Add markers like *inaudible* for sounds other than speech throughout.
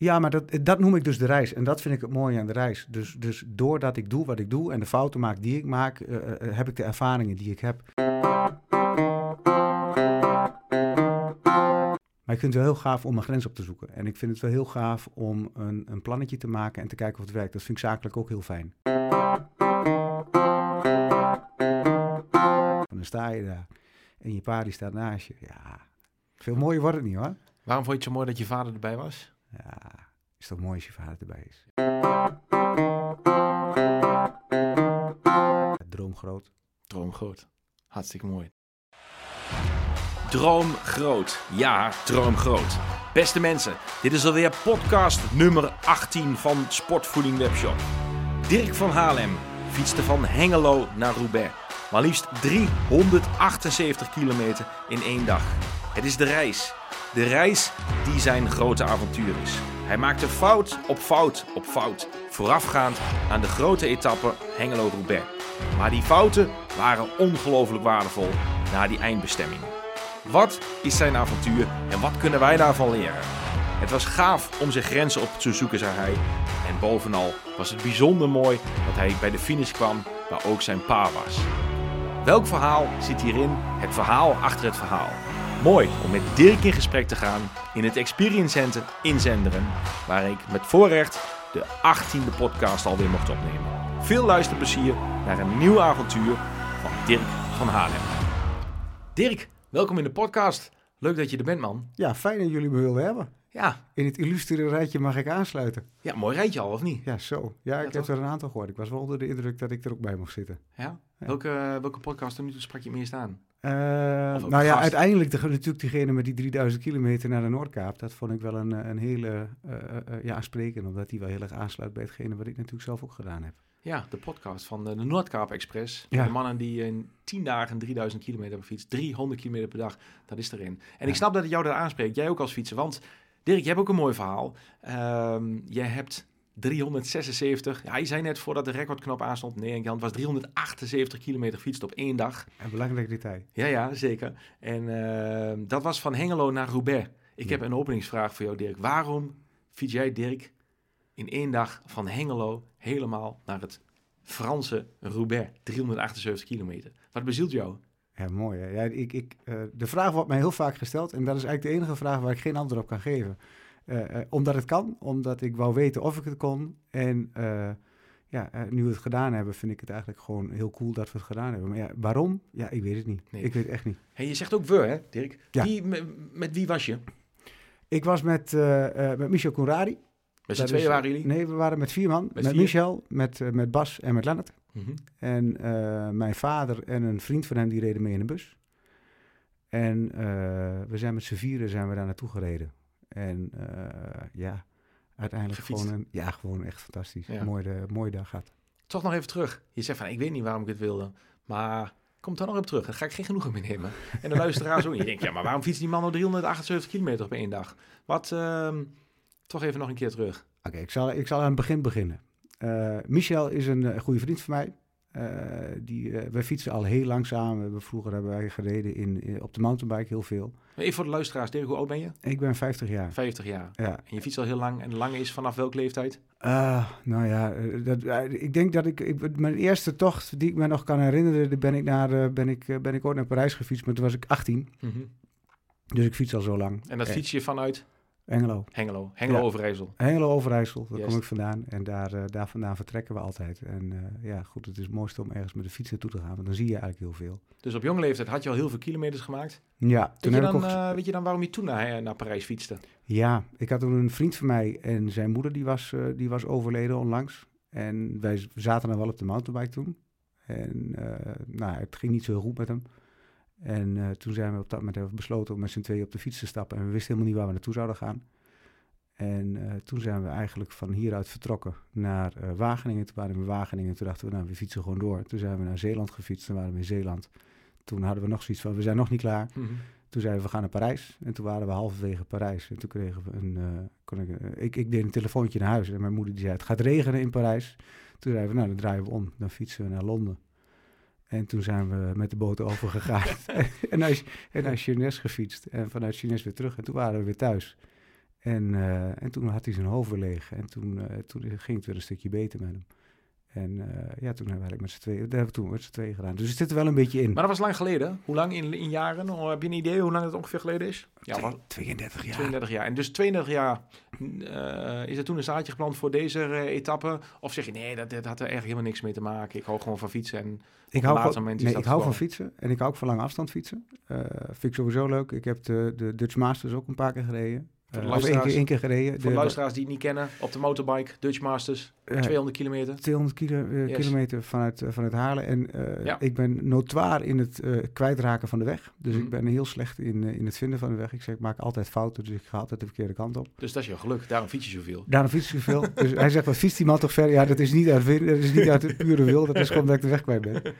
Ja, maar dat, dat noem ik dus de reis. En dat vind ik het mooie aan de reis. Dus, dus doordat ik doe wat ik doe en de fouten maak die ik maak, eh, eh, eh, heb ik de ervaringen die ik heb. Maar ik vind het wel heel gaaf om mijn grens op te zoeken. En ik vind het wel heel gaaf om een, een plannetje te maken en te kijken of het werkt. Dat vind ik zakelijk ook heel fijn. En dan sta je daar en je pa die staat naast je. Ja, veel mooier wordt het niet hoor. Waarom vond je het zo mooi dat je vader erbij was? Ja, is toch mooi als je vader erbij is. Droom groot. Droom groot. Hartstikke mooi. Droom groot. Ja, droom groot. Beste mensen, dit is alweer podcast nummer 18 van Sportvoeding Webshop. Dirk van Haarlem fietste van Hengelo naar Roubaix. Maar liefst 378 kilometer in één dag. Het is de reis. De reis die zijn grote avontuur is. Hij maakte fout op fout op fout, voorafgaand aan de grote etappe Hengelo-Roubaix. Maar die fouten waren ongelooflijk waardevol na die eindbestemming. Wat is zijn avontuur en wat kunnen wij daarvan leren? Het was gaaf om zijn grenzen op te zoeken, zei hij. En bovenal was het bijzonder mooi dat hij bij de finish kwam waar ook zijn pa was. Welk verhaal zit hierin? Het verhaal achter het verhaal. Mooi om met Dirk in gesprek te gaan in het Experience Center in Zenderen, waar ik met voorrecht de 18e podcast alweer mocht opnemen. Veel luisterplezier naar een nieuw avontuur van Dirk van Haarlem. Dirk, welkom in de podcast. Leuk dat je er bent, man. Ja, fijn dat jullie me wilden hebben. Ja, In het illustere rijtje mag ik aansluiten. ja mooi rijtje al, of niet? Ja, zo. Ja, ik heb er een aantal gehoord. Ik was wel onder de indruk dat ik er ook bij mocht zitten. Ja? Welke, welke podcast tot nu toe sprak je het meest aan? Eh, nou ja, gast. uiteindelijk de, natuurlijk diegene met die 3000 kilometer naar de Noordkaap. Dat vond ik wel een, eh, een hele eh, ja, aansprekend. Omdat die wel heel erg aansluit bij hetgene wat ik natuurlijk zelf ook gedaan heb. Ja, de podcast van de, de Noordkaap Express. Ja. De mannen die in 10 dagen 3000 kilometer hebben gefietst. 300 kilometer per dag, dat is erin. En Ja. ik snap dat het jou daar aanspreekt. Jij ook als fietser. Want Dirk, je hebt ook een mooi verhaal. Ehm jij hebt 376, ja, je zei net voordat de recordknop aanstond, nee, het was 378 kilometer gefietst op één dag. Een belangrijk detail. Ja, ja, zeker. En ehm, dat was van Hengelo naar Roubaix. Ik Ja. heb een openingsvraag voor jou, Dirk. Waarom fiets jij, Dirk, in één dag van Hengelo helemaal naar het Franse Roubaix? 378 kilometer. Wat bezielt jou? Ja, mooi. Hè? Ja, ik, ik, eh, de vraag wordt mij heel vaak gesteld. En dat is eigenlijk de enige vraag waar ik geen antwoord op kan geven. Eh, eh, omdat het kan, omdat ik wou weten of ik het kon. En eh, ja, nu we het gedaan hebben, vind ik het eigenlijk gewoon heel cool dat we het gedaan hebben. Maar ja, waarom? Ja, ik weet het niet. Nee. Ik weet het echt niet. Hey, je zegt ook we, hè, Dirk? Ja. Wie, met, wie was je? Ik was met, met Michel Conradi. Met z'n tweeën waren jullie? Nee, we waren met vier man. Met Met, vier? Michel, met, met Bas en met Lennart. Mhm. En mijn vader en een vriend van hem, die reden mee in de bus. En we zijn met z'n vieren zijn we daar naartoe gereden. En eh, ja, uiteindelijk Gefietst. gewoon, een, ja, gewoon echt fantastisch. Ja. Mooi de, mooie dag gehad. Toch nog even terug. Je zegt van, ik weet niet waarom ik het wilde. Maar kom dan nog even terug. Daar ga ik geen genoegen mee nemen. En de luisteraars ook. Je denkt, ja, maar waarom fietst die man nou 378 kilometer op één dag? Wat, ehm, toch even nog een keer terug. Oké, ik, zal, ik zal aan het begin beginnen. Eh, Michel is een eh, goede vriend van mij. Eh, die, eh, wij fietsen al heel lang samen. We vroeger hebben wij gereden in, in- op de mountainbike heel veel. Even voor de luisteraars. Dirk, hoe oud ben je? Ik ben 50 jaar. 50 jaar. Ja, En je fietst al heel lang. En lang is vanaf welke leeftijd? Nou ja, eh, dat, eh, ik denk dat ik, ik... Mijn eerste tocht die ik me nog kan herinneren... ben ik, naar, eh, ben ik, eh, ben ik ooit naar Parijs gefietst, maar toen was ik 18. Dus ik fiets al zo lang. En dat Eh, fiets je vanuit Hengelo. Hengelo. Hengelo Ja. Overijssel. Hengelo Overijssel, daar Juist. kom ik vandaan. En daar, eh, daar vandaan vertrekken we altijd. En eh, ja, goed, het is het mooiste om ergens met de fiets naartoe te gaan. Want dan zie je eigenlijk heel veel. Dus op jonge leeftijd had je al heel veel kilometers gemaakt. Ja, toen heb ik dan, ook... eh, weet je dan waarom je toen naar, naar Parijs fietste? Ja, ik had toen een vriend van mij en zijn moeder die was, die was overleden onlangs. En wij zaten dan wel op de mountainbike toen. En nou, het ging niet zo heel goed met hem. En eh, toen zijn we op dat moment hebben we besloten om met z'n tweeën op de fiets te stappen. En we wisten helemaal niet waar we naartoe zouden gaan. En eh, toen zijn we eigenlijk van hieruit vertrokken naar eh, Wageningen. Toen waren we in Wageningen. Toen dachten we, nou, we fietsen gewoon door. Toen zijn we naar Zeeland gefietst. Toen waren we in Zeeland. Toen hadden we nog zoiets van, we zijn nog niet klaar. Toen zeiden we, we gaan naar Parijs. En toen waren we halverwege Parijs. En toen kregen we een... kon ik, ik, ik deed een telefoontje naar huis. En mijn moeder die zei, het gaat regenen in Parijs. Toen zeiden we, nou, dan draaien we om. Dan fietsen we naar Londen. En toen zijn we met de boot overgegaan. *laughs* *laughs* en, naar, en naar Chines gefietst. En vanuit Chines weer terug. En toen waren we weer thuis. En, eh, en toen had hij zijn hoofd weer leeg. En toen, eh, toen ging het weer een stukje beter met hem. En eh, ja, toen hebben we eigenlijk met z'n tweeën, we toen met z'n tweeën gedaan. Dus het zit er wel een beetje in. Maar dat was lang geleden. Hoe lang in, in jaren? Heb je een idee hoe lang het ongeveer geleden is? Ja, wat- 32 jaar. 32 jaar. En dus 32 jaar eh, is er toen een zaadje geplant voor deze eh, etappe? Of zeg je nee, dat, dat had er eigenlijk helemaal niks mee te maken. Ik hou gewoon van fietsen. En Ik hou, van, nee, ik hou van fietsen en ik hou ook van lange afstand fietsen. Vind ik sowieso leuk. Ik heb de, de Dutch Masters ook een paar keer gereden. Voor de Eh, één keer, één keer gereden. voor de luisteraars die het niet kennen, op de motorbike, Dutch Masters, eh, 200 kilometer. 200 kilo, eh, Yes. kilometer vanuit, eh, vanuit Haarlem. En eh, Ja. ik ben notoir in het eh, kwijtraken van de weg. Dus Mhm. ik ben heel slecht in, eh, in het vinden van de weg. Ik zeg, ik maak altijd fouten, dus ik ga altijd de verkeerde kant op. Dus dat is je geluk. Daarom fiets je zoveel. Daarom fiets ik veel. *laughs* dus hij zegt, wat fietst die man toch ver? Ja, dat is niet uit, dat is niet uit het pure wil. Dat is gewoon dat ik de weg kwijt ben. *laughs*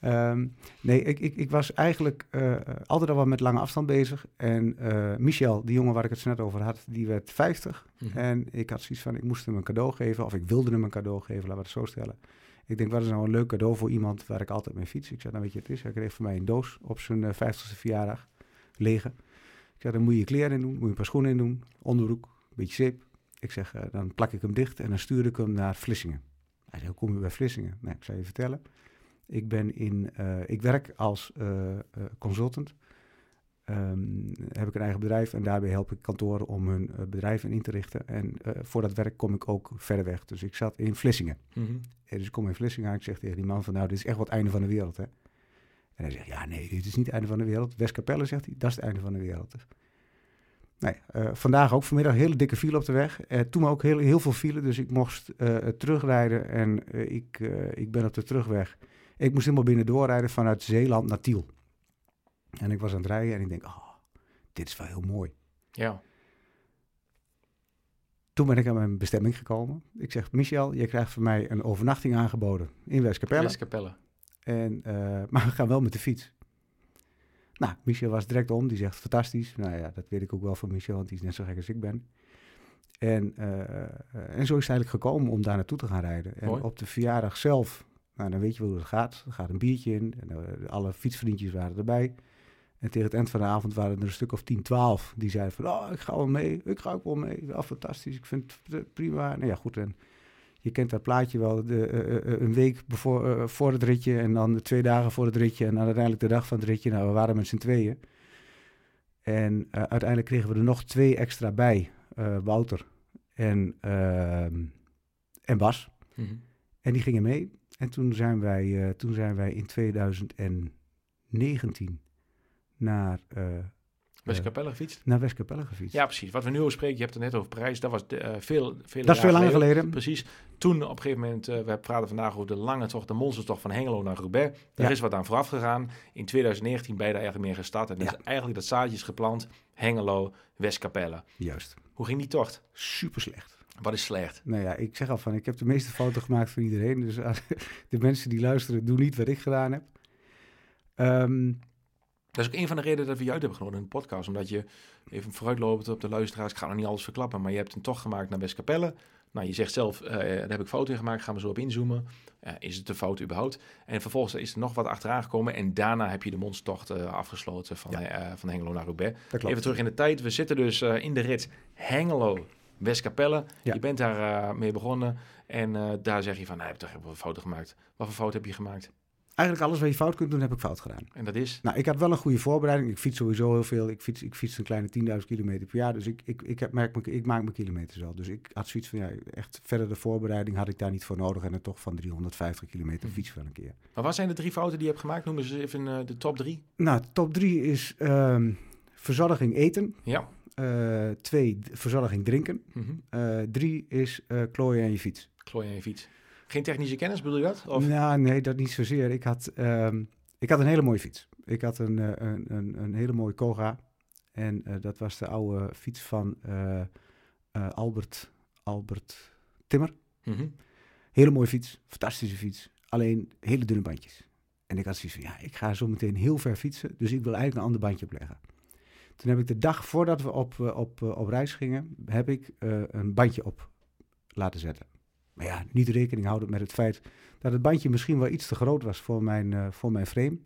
Ehm, nee, ik, ik, ik was eigenlijk eh, altijd al wel met lange afstand bezig. En eh, Michel, die jongen waar ik het net over had, die werd 50. Mhm. En ik had zoiets van, ik moest hem een cadeau geven. Of ik wilde hem een cadeau geven, laten we het zo stellen. Ik denk, wat is nou een leuk cadeau voor iemand waar ik altijd mee fiets? Ik zei, nou weet je het is? Hij kreeg van mij een doos op zijn eh, 50ste verjaardag. Lege. Ik zei, dan moet je je kleren in doen, moet je een paar schoenen in doen. Onderbroek, een beetje zeep. Ik zeg, eh, dan plak ik hem dicht en dan stuur ik hem naar Vlissingen. Hij zei, hoe kom je bij Vlissingen? Nou, ik zal je vertellen. Ik, ben in, eh, ik werk als eh, eh, consultant. Ehm, heb ik een eigen bedrijf en daarbij help ik kantoren om hun eh, bedrijven in te richten. En eh, voor dat werk kom ik ook verder weg. Dus ik zat in Vlissingen. Mhm. En dus ik kom in Vlissingen aan. Ik zeg tegen die man van, nou, dit is echt wat het einde van de wereld, hè. En hij zegt, ja, nee, dit is niet het einde van de wereld. Westkapelle, zegt hij, dat is het einde van de wereld. Nee, eh, vandaag ook vanmiddag hele dikke file op de weg. Eh, toen ook heel, heel veel file, dus ik mocht eh, terugrijden. En ik, ik ben op de terugweg. Ik moest helemaal binnen doorrijden vanuit Zeeland naar Tiel. En ik was aan het rijden en ik denk, oh, dit is wel heel mooi. Ja. Toen ben ik aan mijn bestemming gekomen. Ik zeg, Michel, je krijgt van mij een overnachting aangeboden in Westkapelle. Westkapelle. En, eh, *laughs* maar we gaan wel met de fiets. Nou, Michel was direct om. Die zegt, fantastisch. Nou ja, dat weet ik ook wel van Michel, want die is net zo gek als ik ben. En, eh, eh, en zo is het eigenlijk gekomen om daar naartoe te gaan rijden. En Mooi. op de verjaardag zelf, nou, dan weet je wel hoe het gaat. Er gaat een biertje in. En, alle fietsvriendjes waren erbij. En tegen het eind van de avond waren er een stuk of 10, 12 die zeiden van, oh, ik ga wel mee. Ik ga ook wel mee. Wel fantastisch. Ik vind het prima. Nou ja, goed. En je kent dat plaatje wel, de, eh, eh, een week bevoor, eh, voor het ritje en dan twee dagen voor het ritje en dan uiteindelijk de dag van het ritje. Nou, we waren met z'n tweeën. En eh, uiteindelijk kregen we er nog twee extra bij, eh, Wouter en, ehm, en Bas. Mhm. En die gingen mee. En toen zijn wij, eh, toen zijn wij in 2019 naar, eh Westkapelle gefietst. naar Westkapelle gefietst. Ja, precies. Wat we nu over spreken, je hebt het net over prijs. Dat was de, eh, veel, veel dat is veel langer geleden. Precies. Toen op een gegeven moment, eh, we praten vandaag over de lange tocht, de monstertocht van Hengelo naar Roubaix. Daar Ja. is wat aan vooraf gegaan. In 2019 ben je daar eigenlijk meer gestart. En Ja. eigenlijk dat zaadje is geplant. Hengelo, Westkapelle. Juist. Hoe ging die tocht? Super slecht. Wat is slecht? Nou ja, ik zeg al van, ik heb de meeste foto's gemaakt van iedereen. Dus *laughs* de mensen die luisteren, doen niet wat ik gedaan heb. Ehm, Dat is ook een van de redenen dat we je uit hebben genomen in de podcast. Omdat je even vooruitlopend op de luisteraars. Ik ga nog niet alles verklappen. Maar je hebt een tocht gemaakt naar Westkapelle. Nou, je zegt zelf, eh, daar heb ik foto in gemaakt. Gaan we zo op inzoomen. Eh, is het een fout überhaupt? En vervolgens is er nog wat achteraan gekomen. En daarna heb je de monstertocht eh, afgesloten van, Ja. van Hengelo naar Roubaix. Even terug in de tijd. We zitten dus in de rit Hengelo, Westkapelle. Ja. Je bent daar mee begonnen. En daar zeg je van, nou, ik heb toch een foto gemaakt. Wat voor foto heb je gemaakt? Eigenlijk alles wat je fout kunt doen, heb ik fout gedaan. En dat is... Nou, ik had wel een goede voorbereiding. Ik fiets sowieso heel veel. Ik fiets, ik fiets een kleine 10.000 kilometer per jaar. Dus ik, ik, ik, heb, merk, me- ik maak mijn kilometers wel. Dus ik had zoiets van, ja, echt verder de voorbereiding had ik daar niet voor nodig. En een toch van 350 kilometer Mhm. fiets wel een keer. Maar wat zijn de drie fouten die je hebt gemaakt? Noem eens even eh, de top drie. Nou, top drie is ehm, verzorging eten. Ja. Eh, twee, verzorging drinken. Mhm. Eh, drie is klooien aan je fiets. Klooi aan je fiets. Geen technische kennis, bedoel je dat? Of? Nou, nee, dat niet zozeer. Ik had, ehm, ik had een hele mooie fiets. Ik had een, eh, een, een, een hele mooie Koga. En eh, dat was de oude fiets van eh, Albert, Albert Timmer. Mhm. Hele mooie fiets, fantastische fiets. Alleen hele dunne bandjes. En ik had zoiets van, ja, ik ga zo meteen heel ver fietsen. Dus ik wil eigenlijk een ander bandje opleggen. Toen heb ik de dag voordat we op, op, op reis gingen, heb ik een bandje op laten zetten. Maar ja, niet rekening houden met het feit dat het bandje misschien wel iets te groot was voor mijn, eh, voor mijn frame.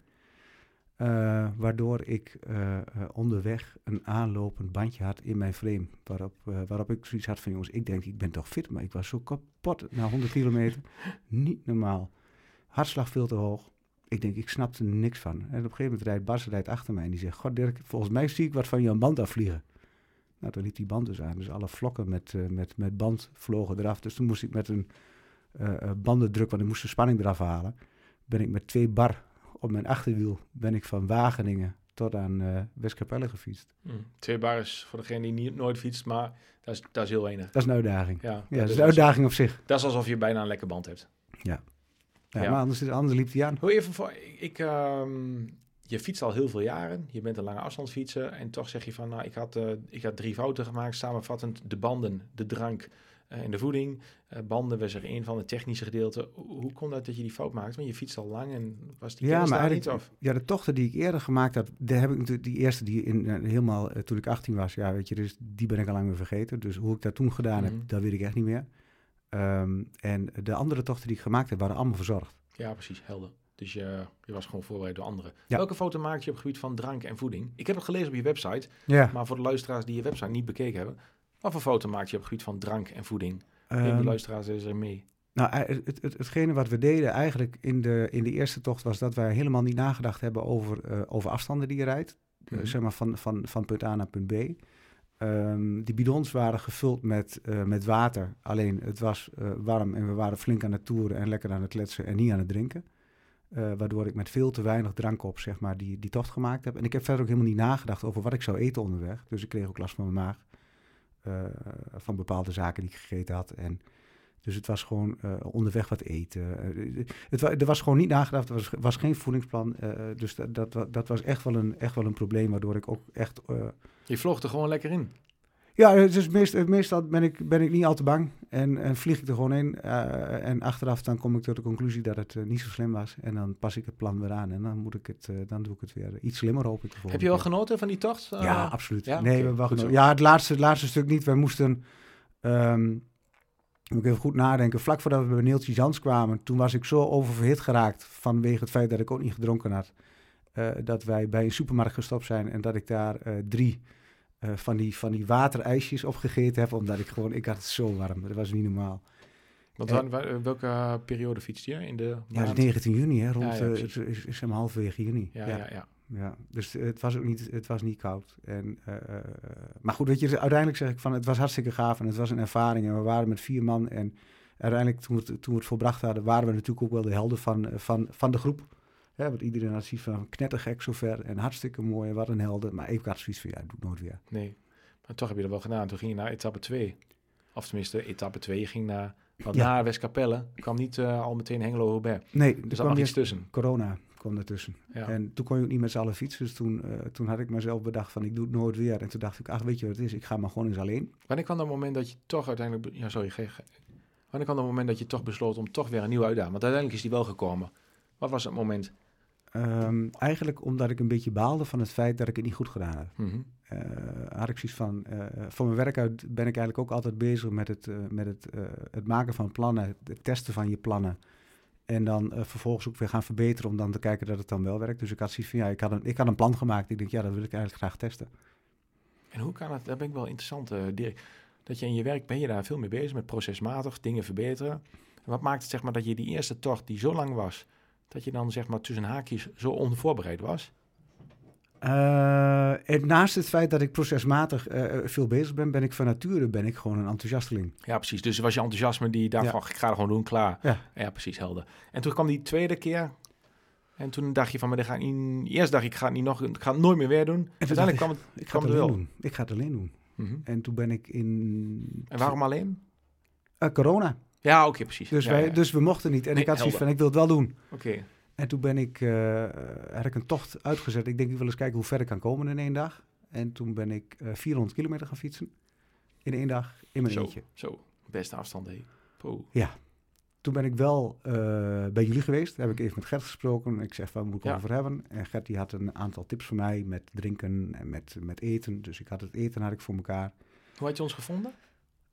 Eh, waardoor ik eh, onderweg een aanlopend bandje had in mijn frame. Waarop, waarop ik zoiets had van, jongens, ik denk, ik ben toch fit, maar ik was zo kapot na 100 kilometer. *laughs* Niet normaal. Hartslag veel te hoog. Ik denk, ik snapte er niks van. En op een gegeven moment rijdt Bas rijdt achter mij en die zegt, god Dirk, volgens mij zie ik wat van jouw band afvliegen. Nou, toen liep die band dus aan. Dus alle vlokken met, eh, met, met band vlogen eraf. Dus toen moest ik met een eh, bandendruk, want ik moest de spanning eraf halen, ben ik met twee bar op mijn achterwiel, ben ik van Wageningen tot aan eh Westkapelle gefietst. Hm. Twee bar is voor degene die niet, nooit fietst, maar dat is, dat is heel weinig. Dat is een uitdaging. Ja, Ja, dat dat, is een uitdaging op zich. dat is alsof je bijna een lekke band hebt. Ja, Ja. Maar anders, anders liep hij aan. Hoe even voor, ik, ehm, je fietst al heel veel jaren, je bent een lange afstandsfietser en toch zeg je van, nou, ik had, eh, ik had drie fouten gemaakt, samenvattend de banden, de drank eh, en de voeding. Eh, banden was er een van het technische gedeelte. Hoe, kon dat dat je die fout maakte? Want je fietst al lang en was die Ja, maar niet? Of? ja, de tochten die ik eerder gemaakt had, daar heb ik natuurlijk die eerste die in, helemaal toen ik 18 was, ja, weet je, dus die ben ik al lang weer vergeten. Dus hoe ik dat toen gedaan Mhm. heb, dat weet ik echt niet meer. Ehm, en de andere tochten die ik gemaakt heb, waren allemaal verzorgd. Ja, precies, helder. Dus je, je was gewoon voorbereid door anderen. Ja. Welke foto maakte je op het gebied van drank en voeding? Ik heb het gelezen op je website, Ja. maar voor de luisteraars die je website niet bekeken hebben, wat voor foto maakte je op het gebied van drank en voeding? Neem Ehm, de luisteraars eens er mee. Nou, eh, het, het, hetgene wat we deden eigenlijk in de, in de eerste tocht was dat wij helemaal niet nagedacht hebben over, eh, over afstanden die je rijdt. Eh, Mhm. zeg maar van, van, van punt A naar punt B. Ehm, die bidons waren gevuld met, met water. Alleen het was warm en we waren flink aan het toeren en lekker aan het kletsen en niet aan het drinken. Eh, waardoor ik met veel te weinig drank op zeg maar, die, die tocht gemaakt heb. En ik heb verder ook helemaal niet nagedacht over wat ik zou eten onderweg. Dus ik kreeg ook last van mijn maag. eh, van bepaalde zaken die ik gegeten had. En dus het was gewoon eh, onderweg wat eten. Het er was gewoon niet nagedacht, er was, was geen voedingsplan. dus dat, dat, dat was echt wel, een, echt wel een probleem, waardoor ik ook echt... Je vloog er gewoon lekker in. Ja, het is meest, meestal ben ik, ben ik niet al te bang en, en vlieg ik er gewoon in. eh, en achteraf dan kom ik tot de conclusie dat het eh, niet zo slim was. En dan pas ik het plan weer aan en dan, moet ik het, eh, dan doe ik het weer iets slimmer, hoop ik. Heb je wel genoten van die tocht? Ja, absoluut. ja? Nee, we genoten. Ja, het laatste, het laatste stuk niet. Wij moesten, ehm, moet ik even goed nadenken, vlak voordat we bij Neeltje Jans kwamen, toen was ik zo oververhit geraakt vanwege het feit dat ik ook niet gedronken had, dat wij bij een supermarkt gestopt zijn en dat ik daar drie eh, van, die, van die waterijsjes opgegeten heb, omdat ik gewoon, ik had het zo warm. Dat was niet normaal. Want Eh, wa- welke periode fietst je? In de Ja, het maand? is 19 juni, hè, rond, Ja, ja, eh, is, is hem halverwege juni. Ja, ja, ja. Ja, dus het was ook niet, het was niet koud. En, eh, eh, maar goed, weet je, uiteindelijk zeg ik van, het was hartstikke gaaf en het was een ervaring. En we waren met vier man en uiteindelijk toen we het, toen we het volbracht hadden, waren we natuurlijk ook wel de helden van, eh, van, van de groep. Ja, want iedereen had zoiets van knettergek zover en hartstikke mooi en wat een helden. Maar ik had zoiets van, ja, doe het nooit weer. Nee. Maar toch heb je dat wel gedaan. Toen ging je naar etappe 2. Of tenminste, etappe 2. Je ging naar, want Ja. na Westkapelle kwam niet eh, al meteen Hengelo-Hubert. Nee, Er er kwam iets tussen. corona kwam ertussen. Ja. En toen kon je ook niet met z'n allen fietsen. Dus toen, eh, toen had ik mezelf bedacht van, ik doe het nooit weer. En toen dacht ik, ach, weet je wat het is? Ik ga maar gewoon eens alleen. Wanneer kwam dat moment dat je toch uiteindelijk... Ja, sorry. ge- ge- Wanneer kwam dat moment dat je toch besloot om toch weer een nieuwe uitdaging... Want uiteindelijk is die wel gekomen. Wat was het moment? Ehm, eigenlijk omdat ik een beetje baalde van het feit dat ik het niet goed gedaan had. Mhm. eh, had ik zoiets van, eh van mijn werk uit ben ik eigenlijk ook altijd bezig met het, eh, met het, het maken van plannen, het testen van je plannen. En dan vervolgens ook weer gaan verbeteren om dan te kijken dat het dan wel werkt. Dus ik had zoiets van, ja, ik had een, ik had een plan gemaakt. Ik denk, ja, dat wil ik eigenlijk graag testen. En hoe kan het... Daar ben ik wel interessant, Dirk. Dat je in je werk ben je daar veel mee bezig met procesmatig dingen verbeteren. En wat maakt het zeg maar dat je die eerste tocht die zo lang was... dat je dan zeg maar tussen haakjes zo onvoorbereid was? Eh, en naast het feit dat ik procesmatig eh, veel bezig ben, ben ik van nature ben ik gewoon een enthousiasteling. Ja, precies. Dus was je enthousiasme die dacht Ja. van, ik ga er gewoon doen, klaar. Ja. Ja, precies, helder. En toen kwam die tweede keer. En toen dacht je van, maar dit ga ik niet... Eerst dacht ik, ik ga het, niet nog, ik ga het nooit meer weer doen. Uiteindelijk kwam het... Ik ga Kwam het alleen wel. doen. Ik ga het alleen doen. Mhm. En toen ben ik in... En waarom alleen? Eh, corona. Ja, oké, precies. Dus, Ja, wij, ja. dus we mochten niet. En Nee, ik had zoiets van, ik wil het wel doen. Oké. En toen ben ik, eh, had ik een tocht uitgezet. Ik denk, ik wil eens kijken hoe ver ik kan komen in één dag. En toen ben ik eh 400 kilometer gaan fietsen. In één dag, in mijn Zo, eentje. zo. Beste afstand, hé. Poeh. Toen ben ik wel eh, bij jullie geweest. Daar heb ik even met Gert gesproken. Ik zeg, waar moet ik Ja. over hebben? En Gert die had een aantal tips voor mij met drinken en met, met eten. Dus ik had het eten had ik voor elkaar. Hoe had je ons gevonden?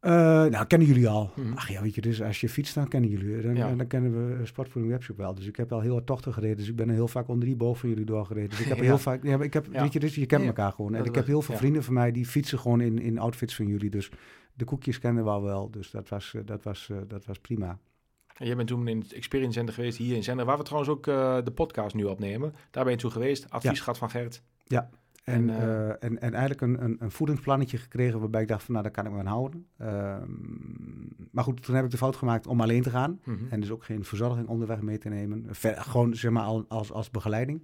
Eh, nou, kennen jullie al. Mhm. Ach ja, weet je, dus als je fietst, dan kennen jullie. Dan, Ja. dan kennen we Sportvoeding Webshop wel. Dus ik heb al heel wat tochten gereden. Dus ik ben er heel vaak onder die boven van jullie doorgereden. Dus ik heb *laughs* Ja. heel vaak... Ja, ik heb, Ja. weet je, dus je kent Ja. elkaar gewoon. En ik heb heel veel ja. vrienden van mij die fietsen gewoon in, in outfits van jullie. Dus de koekjes kennen we al wel. Dus dat was, eh, dat was, eh, dat was prima. En jij bent toen in het Experience Center geweest hier in Zender, waar we trouwens ook de podcast nu opnemen. Daar ben je toen geweest, advies gehad van Gert. En, En, eh, en, en eigenlijk een, een, een voedingsplannetje gekregen waarbij ik dacht van nou, daar kan ik me aan houden. Ehm, maar goed, toen heb ik de fout gemaakt om alleen te gaan. Mhm. En dus ook geen verzorging onderweg mee te nemen. Ver- gewoon zeg maar al- als, als begeleiding.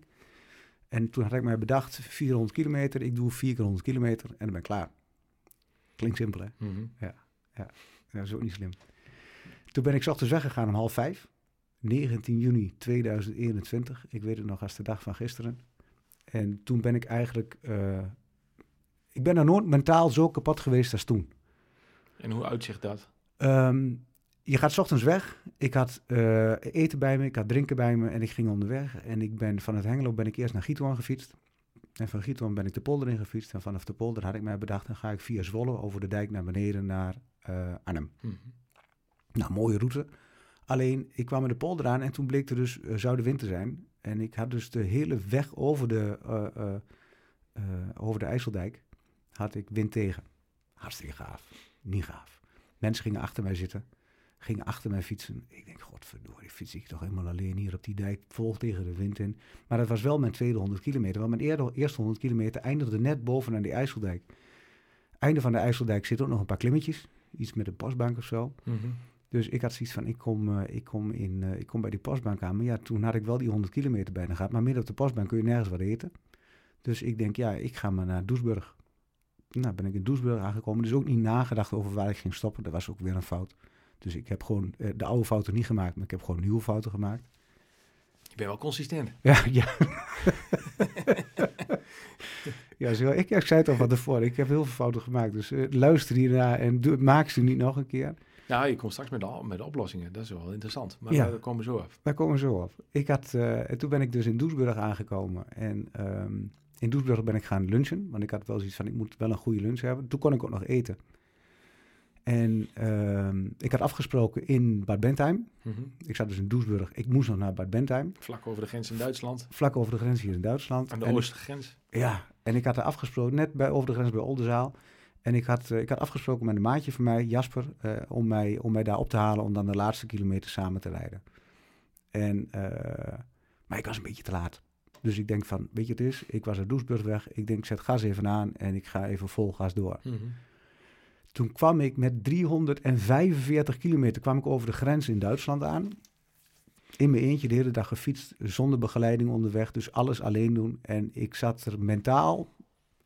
En toen had ik mij bedacht, 400 kilometer, ik doe 4 keer 100 kilometer en dan ben ik klaar. Klinkt simpel hè? Mhm. Dat is ook niet slim. Toen ben ik ochtends weggegaan om half vijf. 19 juni 2021. Ik weet het nog als de dag van gisteren. En toen ben ik eigenlijk... eh, ik ben er nooit mentaal zo kapot geweest als toen. En hoe uitzicht dat? Ehm, je gaat 's ochtends weg. Ik had eh, eten bij me, ik had drinken bij me en ik ging onderweg. En ik ben van het Hengelo ben ik eerst naar Giethoorn gefietst. En van Giethoorn ben ik de polder in gefietst. En vanaf de polder had ik mij bedacht, dan ga ik via Zwolle over de dijk naar beneden naar eh, Arnhem. Mhm. Nou, mooie route. Alleen, ik kwam in de polder aan en toen bleek er dus uh, zuidenwind te zijn. En ik had dus de hele weg over de, uh, uh, uh, over de IJsseldijk, had ik wind tegen. Hartstikke gaaf. Niet gaaf. Mensen gingen achter mij zitten, gingen achter mij fietsen. Ik denk, godverdorie, fiets ik toch helemaal alleen hier op die dijk, vol tegen de wind in. Maar dat was wel mijn tweede 100 kilometer, want mijn eerste 100 kilometer eindigde net bovenaan die IJsseldijk. Einde van de IJsseldijk zit ook nog een paar klimmetjes, iets met een pasbank of zo. Mhm. Dus ik had zoiets van, ik kom, uh, ik, kom in, uh, ik kom bij die postbank aan. Maar ja, toen had ik wel die 100 kilometer bijna gehad. Maar midden op de postbank kun je nergens wat eten. Dus ik denk, ja, ik ga maar naar Doesburg. Nou, ben ik in Doesburg aangekomen. Dus ook niet nagedacht over waar ik ging stoppen. Dat was ook weer een fout. Dus ik heb gewoon uh, de oude fouten niet gemaakt, maar ik heb gewoon nieuwe fouten gemaakt. Je bent wel consistent. *laughs* Ja, ja. *laughs* ja, zo, ik, ik zei het al van tevoren. Ik heb heel veel fouten gemaakt. Dus luister hiernaar en doe, maak ze niet nog een keer. Ja, je komt straks met de, met de oplossingen. Dat is wel interessant. Maar ja. daar komen we zo af. Daar komen we zo af. Ik had, uh, en toen ben ik dus in Doesburg aangekomen. En um, in Doesburg ben ik gaan lunchen. Want ik had wel zoiets van, ik moet wel een goede lunch hebben. Toen kon ik ook nog eten. En um, ik had afgesproken in Bad Bentheim. Mm -hmm. Ik zat dus in Doesburg. Ik moest nog naar Bad Bentheim. Vlak over de grens in Duitsland. Vlak over de grens hier in Duitsland. Aan de en oostgrens. Ik, ja, en ik had er afgesproken, net bij, over de grens bij Oldenzaal. En ik had, uh, ik had afgesproken met een maatje van mij, Jasper, uh, om, mij, om mij daar op te halen om dan de laatste kilometer samen te rijden. En, uh, maar ik was een beetje te laat. Dus ik denk van, weet je het is, ik was uit Doesburg weg. Ik denk, zet gas even aan en ik ga even vol gas door. Mm -hmm. Toen kwam ik met 345 kilometer kwam ik over de grens in Duitsland aan. In mijn eentje de hele dag gefietst, zonder begeleiding onderweg. Dus alles alleen doen. En ik zat er mentaal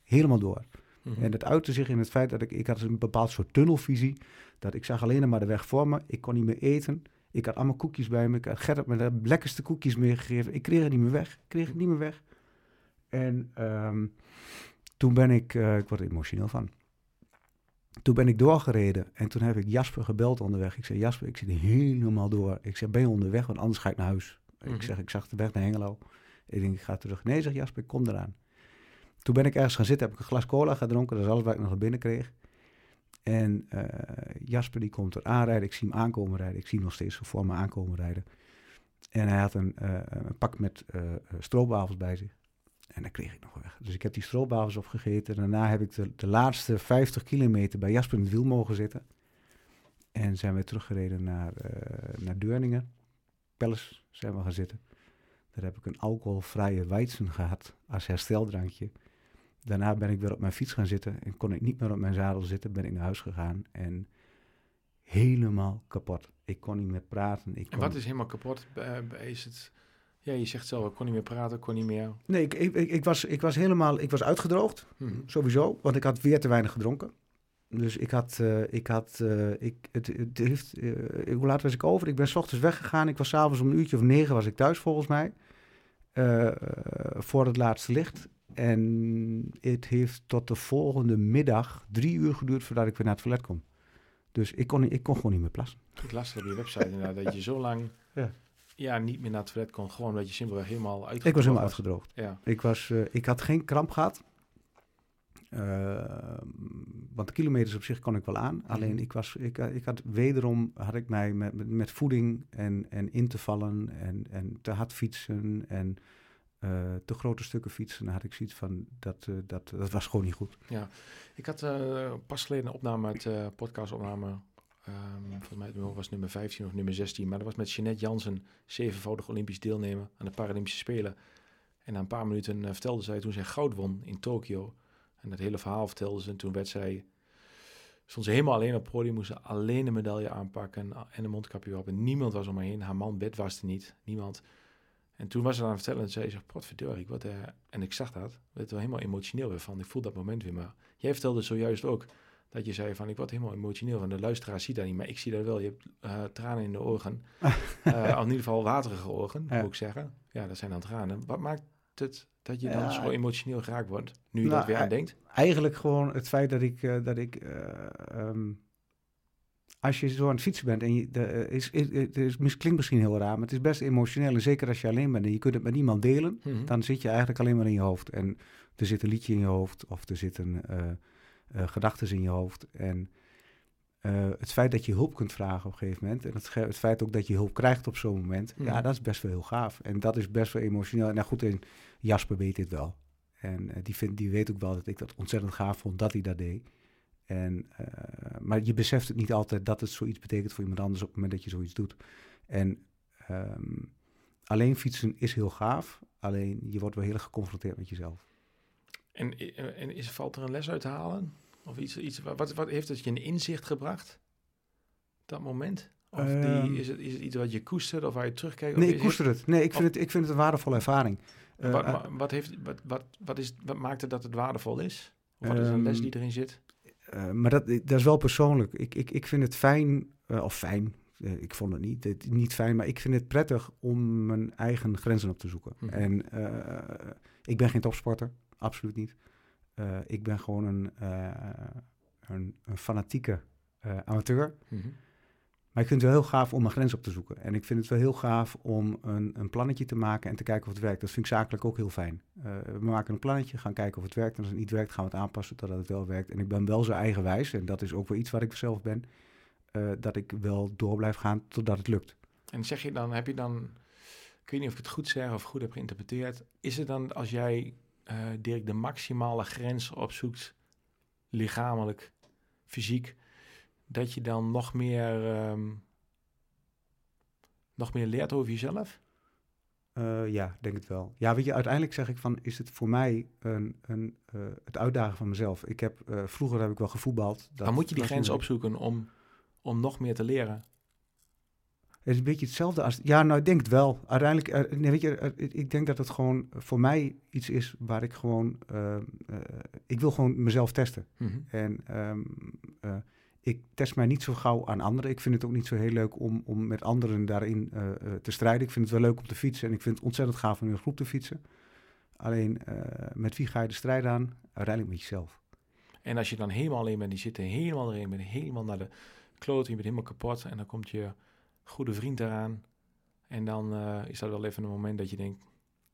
helemaal door. Mhm. Mm -hmm. En dat uitte zich in het feit dat ik, ik had een bepaald soort tunnelvisie. Dat ik zag alleen maar de weg voor me. Ik kon niet meer eten. Ik had allemaal koekjes bij me. Ik had Gerrit me de lekkerste koekjes meegegeven. Ik kreeg het niet meer weg. Ik kreeg het niet meer weg. En um, toen ben ik, uh, ik word er emotioneel van. Toen ben ik doorgereden en toen heb ik Jasper gebeld onderweg. Ik zei, Jasper, ik zit helemaal door. Ik zei, ben je onderweg? Want anders ga ik naar huis. Mm Mhm. -hmm. Ik zeg, ik zag de weg naar Hengelo. Ik denk, ik ga terug. Nee, zegt Jasper, ik kom eraan. Toen ben ik ergens gaan zitten, heb ik een glas cola gedronken. Dat is alles wat ik nog naar binnen kreeg. En uh, Jasper die komt er aanrijden. Ik zie hem aankomen rijden. Ik zie hem nog steeds voor me aankomen rijden. En hij had een, uh, een pak met uh, stroopwafels bij zich. En dat kreeg ik nog weg. Dus ik heb die stroopwafels opgegeten. Daarna heb ik de, de, laatste 50 kilometer bij Jasper in het wiel mogen zitten. En zijn we teruggereden naar, naar Deurningen. Pelles zijn we gaan zitten. Daar heb ik een alcoholvrije Weizen gehad als hersteldrankje. Daarna ben ik weer op mijn fiets gaan zitten en kon ik niet meer op mijn zadel zitten. Ben ik naar huis gegaan en helemaal kapot. Ik kon niet meer praten. Ik kon... En wat is helemaal kapot? Is het... Ja, je zegt zelf, ik kon niet meer praten, ik kon niet meer... Nee, ik, ik, ik, was, ik was helemaal... Ik was uitgedroogd, hmm. sowieso. Want ik had weer te weinig gedronken. Dus ik had... Uh, ik had uh, ik, het, het heeft, uh, hoe laat was ik over? Ik ben s ochtends weggegaan. Ik was s'avonds om een uurtje of negen was ik thuis, volgens mij. Voor het laatste licht. En het heeft tot de volgende middag drie uur geduurd voordat ik weer naar het toilet kom. Dus ik kon, ik kon gewoon niet meer plassen. Ik las op je website inderdaad dat je zo lang *laughs* ja. Ja, niet meer naar het toilet kon. Gewoon omdat je simpelweg helemaal uitgedroogd Ik was helemaal uitgedroogd. Ja. Ik, was, uh, ik had geen kramp gehad. Uh, want de kilometers op zich kon ik wel aan. Mhm. Alleen ik, was, ik, eh, ik had wederom had ik mij met, met, met voeding en, en in te vallen en, en te hard fietsen en uh, te grote stukken fietsen. Dan had ik zoiets van dat, uh, dat, dat was gewoon niet goed. Ja, ik had uh, pas geleden een opname uit uh, podcastopname. Um, volgens mij was nummer 15 of nummer 16. Maar dat was met Jeanette Jansen, zevenvoudig Olympisch deelnemer aan de Paralympische Spelen. En na een paar minuten vertelde zij toen zij goud won in Tokio. En dat hele verhaal vertelde ze. En toen werd zij, stond ze helemaal alleen op het podium. Moest ze alleen een medaille aanpakken en een mondkapje op. Niemand was om haar heen. Haar man bed was er niet. Niemand. En toen was ze aan het vertellen en zei ze, potverdorie, ik word, uh, en ik zag dat, werd er helemaal emotioneel weer van. Ik voel dat moment weer, maar jij vertelde zojuist ook dat je zei van, ik word helemaal emotioneel van. De luisteraar ziet dat niet, maar ik zie dat wel. Je hebt uh, tranen in de ogen, uh, *laughs* in ieder geval waterige ogen, ja. moet ik zeggen. Ja, dat zijn dan tranen. Wat maakt het dat je dan ja, zo emotioneel geraakt wordt, nu je nou, dat weer aan denkt? Eigenlijk gewoon het feit dat ik, dat ik um, als je zo aan het fietsen bent en je, de, is, is, het is, klinkt misschien heel raar, maar het is best emotioneel. En zeker als je alleen bent en je kunt het met niemand delen, Mhm. dan zit je eigenlijk alleen maar in je hoofd. En er zit een liedje in je hoofd of er zitten uh, uh, gedachten in je hoofd. En uh, het feit dat je hulp kunt vragen op een gegeven moment, en het, het feit ook dat je hulp krijgt op zo'n moment, Mhm. ja, dat is best wel heel gaaf. En dat is best wel emotioneel. En nou goed, en Jasper weet dit wel. En uh, die, vindt, die weet ook wel dat ik dat ontzettend gaaf vond dat hij dat deed. En, uh, maar je beseft het niet altijd dat het zoiets betekent voor iemand anders op het moment dat je zoiets doet. En um, alleen fietsen is heel gaaf, alleen je wordt wel heel erg geconfronteerd met jezelf. En, en is, valt er een les uit te halen? Of iets, iets wat, wat heeft het je een inzicht gebracht? Dat moment? Of die, is, het, is het iets wat je koestert of waar je terugkijkt? Nee, ik koester het. Nee, ik vind, het, ik vind het een waardevolle ervaring. Uh, wat, wat, heeft, wat, wat, wat, is, wat maakt het dat het waardevol is? Of wat is een les die erin zit? Uh, maar dat, dat is wel persoonlijk. Ik, ik, ik vind het fijn, uh, of fijn, uh, ik vond het niet, niet fijn, maar ik vind het prettig om mijn eigen grenzen op te zoeken. Mhm. En ik ben geen topsporter, absoluut niet. ik ben gewoon een, een, een fanatieke amateur. Mm-hmm. Maar ik vind het wel heel gaaf om mijn grens op te zoeken. En ik vind het wel heel gaaf om een, een plannetje te maken en te kijken of het werkt. Dat vind ik zakelijk ook heel fijn. Uh, we maken een plannetje, gaan kijken of het werkt. En als het niet werkt, gaan we het aanpassen totdat het wel werkt. En ik ben wel zo eigenwijs, en dat is ook wel iets waar ik zelf ben, uh, dat ik wel door blijf gaan totdat het lukt. En zeg je dan, heb je dan, ik weet niet of ik het goed zeg of goed heb geïnterpreteerd, is het dan als jij, uh, Dirk, de maximale grens opzoekt, lichamelijk, fysiek, dat je dan nog meer, um, nog meer leert over jezelf? Uh, ja, denk het wel. Ja, weet je, uiteindelijk zeg ik van, is het voor mij een, een, uh, het uitdagen van mezelf. Ik heb, uh, vroeger heb ik wel gevoetbald. Dat maar moet je die grens opzoeken om, om nog meer te leren? Het is een beetje hetzelfde als... Ja, nou, ik denk het wel. Uiteindelijk, nee, weet je, ik denk dat het gewoon voor mij iets is waar ik gewoon... ik wil gewoon mezelf testen. Mm-hmm. En um, ik test mij niet zo gauw aan anderen. Ik vind het ook niet zo heel leuk om, om met anderen daarin uh, uh, te strijden. Ik vind het wel leuk om te fietsen en ik vind het ontzettend gaaf om in een groep te fietsen. Alleen, uh, met wie ga je de strijd aan? Uiteindelijk met jezelf. En als je dan helemaal alleen bent, die zit er helemaal erin, bent helemaal naar de kloot, je bent helemaal kapot en dan komt je goede vriend eraan. En dan is dat wel even een moment dat je denkt...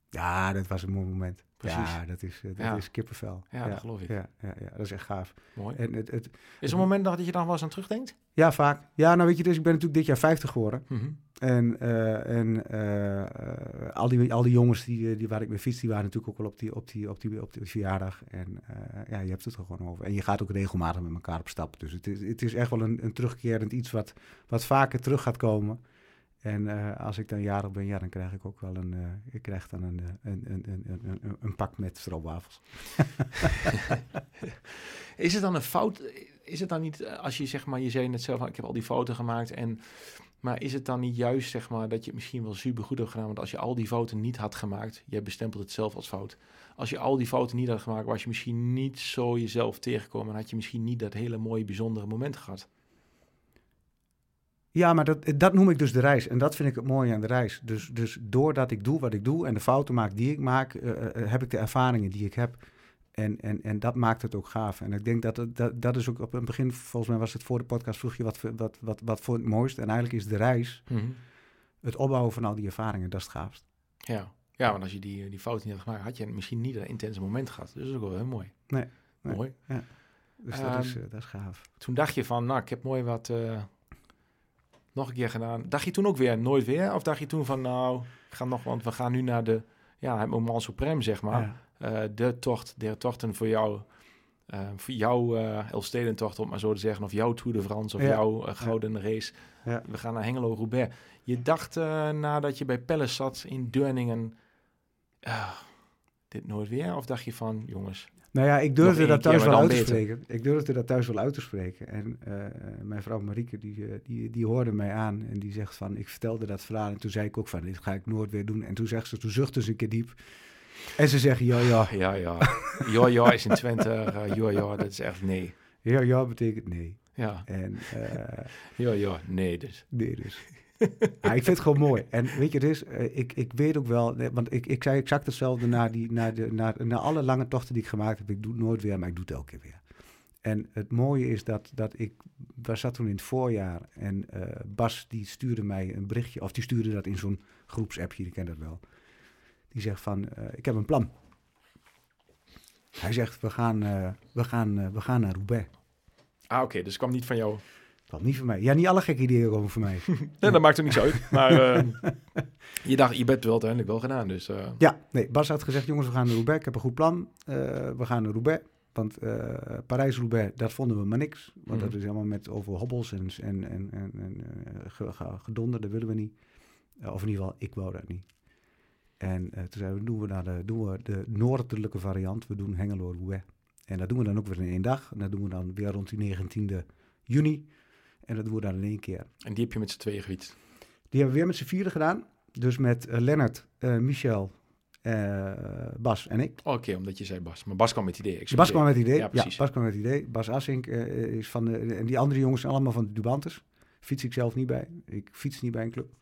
Ja, dat was een mooi moment. Precies. Ja, dat is, dat ja. is kippenvel. Ja, dat geloof ik. Ja, ja, ja, dat is echt gaaf. Mooi. En het, het, is er een moment dat je dan wel eens aan terugdenkt? Ja, vaak. Ja, nou weet je, dus ik ben natuurlijk dit jaar 50 geworden. Mm-hmm. En, uh, en uh, al, die, al die jongens die, die waar ik mee fiets, die waren natuurlijk ook wel op die, op die, op die, op die verjaardag. En uh, ja, je hebt het er gewoon over. En je gaat ook regelmatig met elkaar op stap. Dus het is, het is echt wel een, een terugkerend iets wat, wat vaker terug gaat komen. En uh, als ik dan jarig ben, ja, dan krijg ik ook wel een, uh, ik krijg dan een, een, een, een, een, pak met stroopwafels. *laughs* is het dan een fout? Is het dan niet, als je zeg maar, je zei net zelf, ik heb al die fouten gemaakt en, maar is het dan niet juist zeg maar dat je het misschien wel super goed hebt gedaan, want als je al die fouten niet had gemaakt, je bestempelt het zelf als fout. Als je al die fouten niet had gemaakt, was je misschien niet zo jezelf tegengekomen en had je misschien niet dat hele mooie, bijzondere moment gehad. Ja, maar dat, dat noem ik dus de reis. En dat vind ik het mooie aan de reis. Dus, dus doordat ik doe wat ik doe en de fouten maak die ik maak, uh, uh, heb ik de ervaringen die ik heb. En, en, en dat maakt het ook gaaf. En ik denk dat, het, dat dat is ook op het begin, volgens mij was het voor de podcast, vroeg je wat, wat, wat, wat voor het mooist. En eigenlijk is de reis, mm-hmm. het opbouwen van al die ervaringen, dat is het gaafst. Ja, ja want als je die, die fouten niet had gemaakt, had je misschien niet een intense moment gehad. Dus dat is ook wel heel mooi. Nee. Nee. mooi. Dus dat, Ehm, is, eh, dat is gaaf. Toen dacht je van, nou, ik heb mooi wat eh, nog een keer gedaan. Dacht je toen ook weer nooit weer? Of dacht je toen van, nou, ik ga nog, want we gaan nu naar de, ja, het moment supreme, zeg maar. Ja. Eh, de tocht, de tochten voor jou, eh, voor jouw uh, Elfstedentocht, om maar zo te zeggen, of jouw Tour de France, of Ja. jouw eh, gouden race. Ja. We gaan naar Hengelo-Roubaix. Je dacht eh, nadat je bij Pelles zat in Deurningen, dit nooit weer? Of dacht je van, jongens, Nou ja, ik durfde dat thuis wel uit te spreken. Ik durfde dat thuis wel uit te spreken. En eh, mijn vrouw Marieke, die, eh, die, die hoorde mij aan en die zegt van, ik vertelde dat verhaal. En toen zei ik ook van, dit ga ik nooit weer doen. En toen zegt ze, toen zuchtte ze een keer diep. En ze zegt, ja, ja, ja, ja, ja, ja is in Twente, eh, ja, ja, dat is echt nee. ja, ja betekent nee. Ja, En ja, ja, nee dus. nee dus. Ja, *laughs* ik vind het gewoon mooi. En weet je, het is, eh, ik, ik weet ook wel, eh, want ik, ik zei exact hetzelfde na, die, na, de, na, na alle lange tochten die ik gemaakt heb. Ik doe het nooit weer, maar ik doe het elke keer weer. En het mooie is dat, dat ik, we zat toen in het voorjaar en eh, Bas die stuurde mij een berichtje, of die stuurde dat in zo'n groepsappje, die kent dat wel. Die zegt van, ik heb een plan. Hij zegt, we gaan, we gaan, we gaan naar Roubaix. Ah, oké, dus het kwam niet van jou. Dat niet voor mij. Ja, niet alle gekke ideeën komen voor mij. *laughs* Nee, dat maakt er niks uit. Maar *laughs* eh, je dacht, je bent wel uiteindelijk wel gedaan, dus... eh, Ja, nee, Bas had gezegd, jongens, we gaan naar Roubaix. Ik heb een goed plan. Eh, we gaan naar Roubaix. Want eh, Parijs-Roubaix, dat vonden we maar niks. Want Mhm. dat is helemaal met over hobbels en, en, en, en, en ge- ge- gedonder. Dat willen we niet. Of in ieder geval, ik wou dat niet. En eh, toen zeiden we, doen we, naar de, doen we de noordelijke variant. We doen Hengelo-Roubaix. En dat doen we dan ook weer in één dag. En dat doen we dan weer rond die 19e juni. En dat we dan in één keer. en die heb je met z'n tweeën gefietst. Die hebben we weer met z'n vieren gedaan. Dus met eh, Lennart, eh, Michel, eh, Bas en ik. Oh, Oké, omdat je zei Bas. Maar Bas kwam met het idee. Bas kwam met het idee. Ja, Ja, precies. Bas kwam met het idee. Bas Assink is van de... En die andere jongens zijn allemaal van de Dubantes. Fiets ik zelf niet bij. Ik fiets niet bij een club.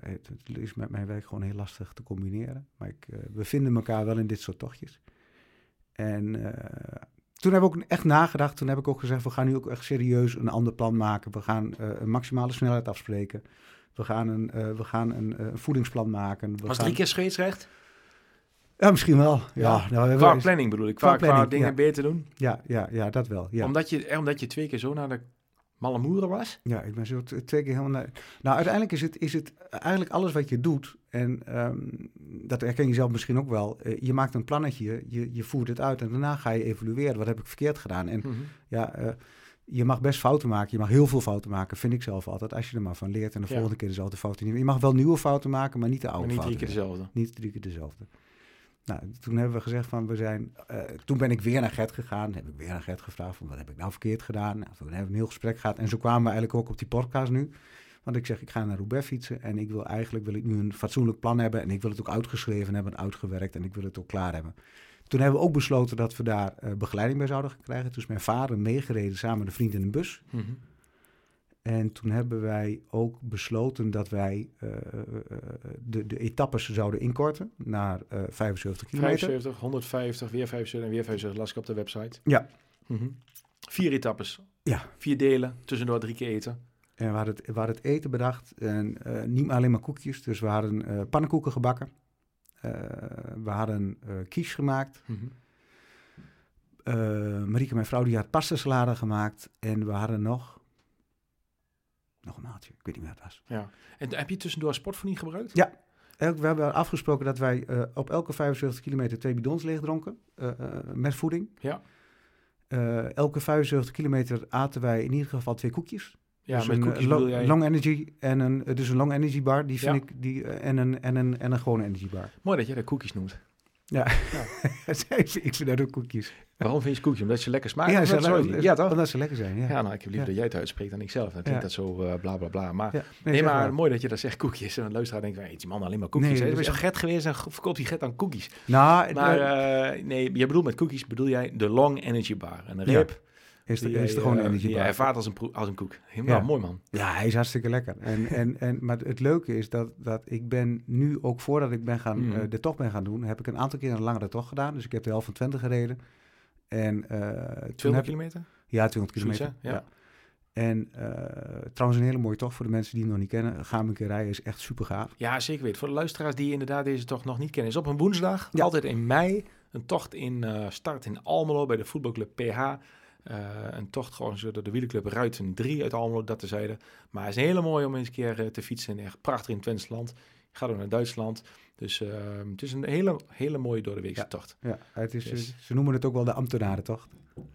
Het, het is met mijn werk gewoon heel lastig te combineren. Maar ik, we vinden elkaar wel in dit soort tochtjes. En toen hebben we ook echt nagedacht. Toen heb ik ook gezegd, we gaan nu ook echt serieus een ander plan maken. We gaan eh, een maximale snelheid afspreken. We gaan een, eh, we gaan een, eh, voedingsplan maken. We Was gaan... drie keer scheedsrecht? Ja, misschien wel. Ja, Ja, nou, Qua planning bedoel ik. Qua, Qua qua planning, dingen ja. beter doen. ja, ja, ja, dat wel. Ja. Omdat, je, omdat je twee keer zo naar de malle was. Ja, ik ben zo twee keer helemaal... naar- Nou, uiteindelijk is het, is het eigenlijk alles wat je doet... en ehm, dat herken je zelf misschien ook wel... eh, je maakt een plannetje, je, je voert het uit... en daarna ga je evalueren. Wat heb ik verkeerd gedaan? En Mhm. ja, eh, je mag best fouten maken. Je mag heel veel fouten maken, vind ik zelf altijd. Als je er maar van leert en de Ja. volgende keer dezelfde fouten niet meer. Je mag wel nieuwe fouten maken, maar niet de Maar oude niet drie fouten. keer dezelfde. Niet drie keer dezelfde. Nou, toen hebben we gezegd van we zijn. eh, toen ben ik weer naar Gert gegaan. Heb ik weer naar Gert gevraagd van wat heb ik nou verkeerd gedaan. Nou, toen hebben we een heel gesprek gehad. En zo kwamen we eigenlijk ook op die podcast nu. Want ik zeg, ik ga naar Roubaix fietsen. En ik wil eigenlijk wil ik nu een fatsoenlijk plan hebben. En ik wil het ook uitgeschreven hebben, en uitgewerkt. En ik wil het ook klaar hebben. Toen hebben we ook besloten dat we daar eh, begeleiding bij zouden gaan krijgen. Toen is mijn vader meegereden samen met een vriend in een bus. Mhm. En toen hebben wij ook besloten dat wij eh, eh, eh, de, de etappes zouden inkorten naar eh 75 kilometer. 75, 150, weer 75 en weer 75. Las ik op de website. Ja. Mhm. Vier etappes. Ja. Vier delen. Tussendoor drie keer eten. En we hadden het, we hadden het eten bedacht. En niet alleen maar koekjes. Dus we hadden pannenkoeken gebakken. We hadden quiche gemaakt. Mhm. Eh Marieke, mijn vrouw, die had pasta salade gemaakt. En we hadden nog... Nog een maaltje. Ik weet niet meer wat het was. Ja. En heb je tussendoor sportvoeding gebruikt? Ja. We hebben afgesproken dat wij eh, op elke 75 kilometer twee bidons leeg dronken. eh, eh, met voeding. Ja. Elke 75 kilometer aten wij in ieder geval twee koekjes. Ja, dus met een koekjes lo- jij... long energy en een, dus een long energy bar. Die vind Ja. ik die, en, een, en, een, en een gewone energy bar. Mooi dat jij dat koekjes noemt. *laughs* ik vind dat ook koekjes. Waarom vind je koekjes? Omdat ze lekker smaken? ja, ze dat zo- le- ja, toch? Omdat ze lekker zijn. Ja. Ja, nou, ik heb liever Ja. dat jij het uitspreekt dan ik zelf. Dan klinkt Ja. dat zo eh, bla bla bla. Maar Ja. nee, maar mooi dat je dat zegt, koekjes. En een luisteraar denkt, eet die man alleen maar koekjes. Nee, dat is een get geweest en verkoopt die get aan koekjes. Nou, Maar eh, eh, nee, je bedoelt met koekjes, bedoel jij de long energy bar. En een Ja, rib, is, is de gewone eh, energy die ervaart als een, als een koek. Helemaal Ja. mooi man. Ja, hij is hartstikke lekker. En, en, en, maar het leuke is dat, dat ik ben nu, ook voordat ik ben gaan, Mhm. eh, de tocht ben gaan doen, heb ik een aantal keer een langere tocht gedaan. Dus ik heb de helft van Twente gereden. En eh, toen 200 heb kilometer? Ja, 200 Zoiets, kilometer. Ja. En eh, trouwens een hele mooie tocht voor de mensen die hem nog niet kennen. Ga hem een keer rijden, is echt super gaaf. Ja, zeker weet. Voor de luisteraars die inderdaad deze toch nog niet kennen. Is op een woensdag, Ja. altijd in mei, Een tocht in eh, start in Almelo bij de voetbalclub PH. Eh, een tocht zo door de wielenclub Ruiten 3 uit Almelo, dat tezijde. Maar het is een hele mooi om eens een keer eh, te fietsen. Echt prachtig in het Twentse land. Je gaat ook naar Duitsland. Dus eh, het is een hele, hele mooie door de weekse Ja. tocht. Ja, het is, Yes. ze noemen het ook wel de ambtenarentocht.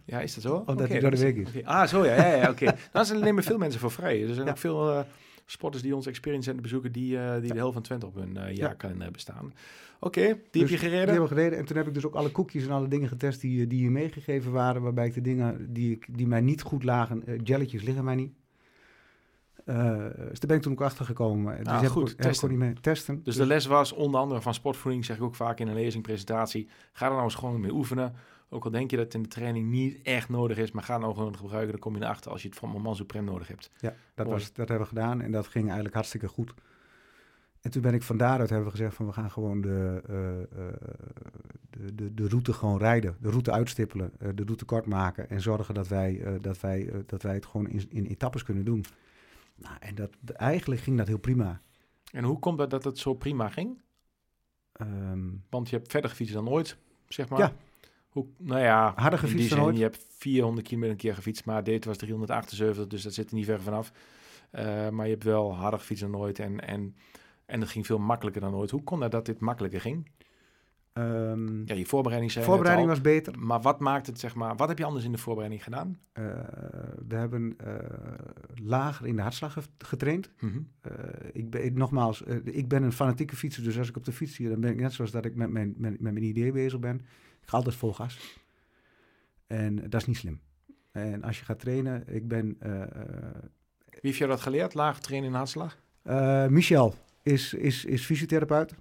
Ja, is dat zo? Omdat Oké, die door de week is. Ah, zo ja, ja, ja oké. *laughs* nou, ze nemen veel mensen voor vrij. Er zijn Ja. ook veel eh, sporters die ons Experience Center bezoeken, die, eh, die de helft van Twente op hun eh jaarkalender hebben staan. Oké, die heb Dus je Die gereden? hebben we gereden. En toen heb ik dus ook alle koekjes en alle dingen getest die, eh, die je meegegeven waren. Waarbij ik de dingen die, ik, die mij niet goed lagen, eh, jelletjes liggen mij niet. Eh, dus daar ben ik toen ook achter gekomen. Dus Ah, heb goed, ik heb ik niet mee testen. Dus de les was onder andere van sportvoeding, zeg ik ook vaak in een lezing, presentatie. Ga er nou eens gewoon mee oefenen. Ook al denk je dat het in de training niet echt nodig is, maar ga nou gewoon gebruiken. Dan kom je erachter als je het van moment suprem nodig hebt. Ja, dat, Mooi. was, dat hebben we gedaan en dat ging eigenlijk hartstikke goed. En toen ben ik van daaruit hebben we gezegd van we gaan gewoon de, eh, eh, de, de, de route gewoon rijden. De route uitstippelen, eh, de route kort maken en zorgen dat wij, dat wij, dat wij het gewoon in, in etappes kunnen doen. Nou, en dat, eigenlijk ging dat heel prima. En hoe komt het dat het zo prima ging? Ehm, Want je hebt verder gefietst dan ooit, zeg maar. Ja. Hoe, nou ja, Harder in gefietst die dan zin, ooit. Je hebt 400 kilometer een keer gefietst, maar dit was 378, dus dat zit er niet ver vanaf. Eh, maar je hebt wel harder gefietst dan ooit en, en, en het ging veel makkelijker dan ooit. Hoe kon dat dat dit makkelijker ging? ehm, Ja, je voorbereiding zei voorbereiding al. was beter. Maar wat maakt het, zeg maar, wat heb je anders in de voorbereiding gedaan? Eh, we hebben eh, lager in de hartslag ge- getraind. Mhm. Ik ben, nogmaals, ik ben een fanatieke fietser, dus als ik op de fiets zie, dan ben ik net zoals dat ik met mijn, met, met mijn idee bezig ben. Ik ga altijd vol gas. En dat is niet slim. En als je gaat trainen, ik ben... eh, eh, Wie heeft jou dat geleerd? Laag trainen in hartslag? eh, Michel is, is, is fysiotherapeut.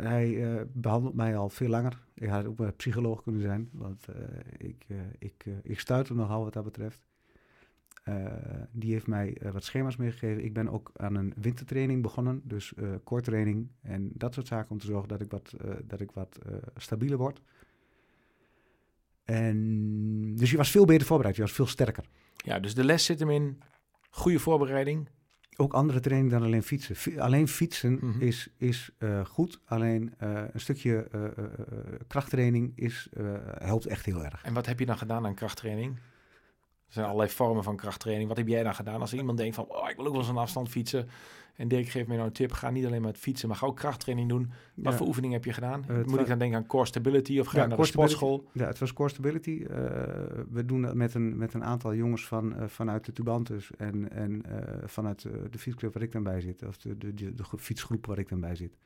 Hij eh, behandelt mij al veel langer. Ik had ook een psycholoog kunnen zijn, want ik, ik, ik stuit er nogal wat dat betreft. Die heeft mij wat schema's meegegeven. Ik ben ook aan een wintertraining begonnen, dus eh koortraining en dat soort zaken om te zorgen dat ik wat, dat ik wat stabieler word. En, dus je was veel beter voorbereid, je was veel sterker. Ja, dus de les zit hem in goede voorbereiding. Ook andere training dan alleen fietsen. Fi- alleen fietsen Mhm. is, is eh, goed. Alleen eh, een stukje eh, krachttraining is, helpt echt heel erg. En wat heb je dan gedaan aan krachttraining? Er zijn allerlei vormen van krachttraining. Wat heb jij dan gedaan als iemand denkt van, oh, ik wil ook wel eens een afstand fietsen. En Dirk geeft mij nou een tip, ga niet alleen maar het fietsen, maar ga ook krachttraining doen. Wat Ja. voor oefening heb je gedaan? het Moet ik dan denken aan core stability of ga Ja, je naar de sportschool? Ja, het was core stability. Eh, we doen dat met een, met een aantal jongens van, eh, vanuit de Tubantus en, en eh, vanuit eh, de fietsclub waar ik dan bij zit, of de, de, de, de gro- fietsgroep waar ik dan bij zit.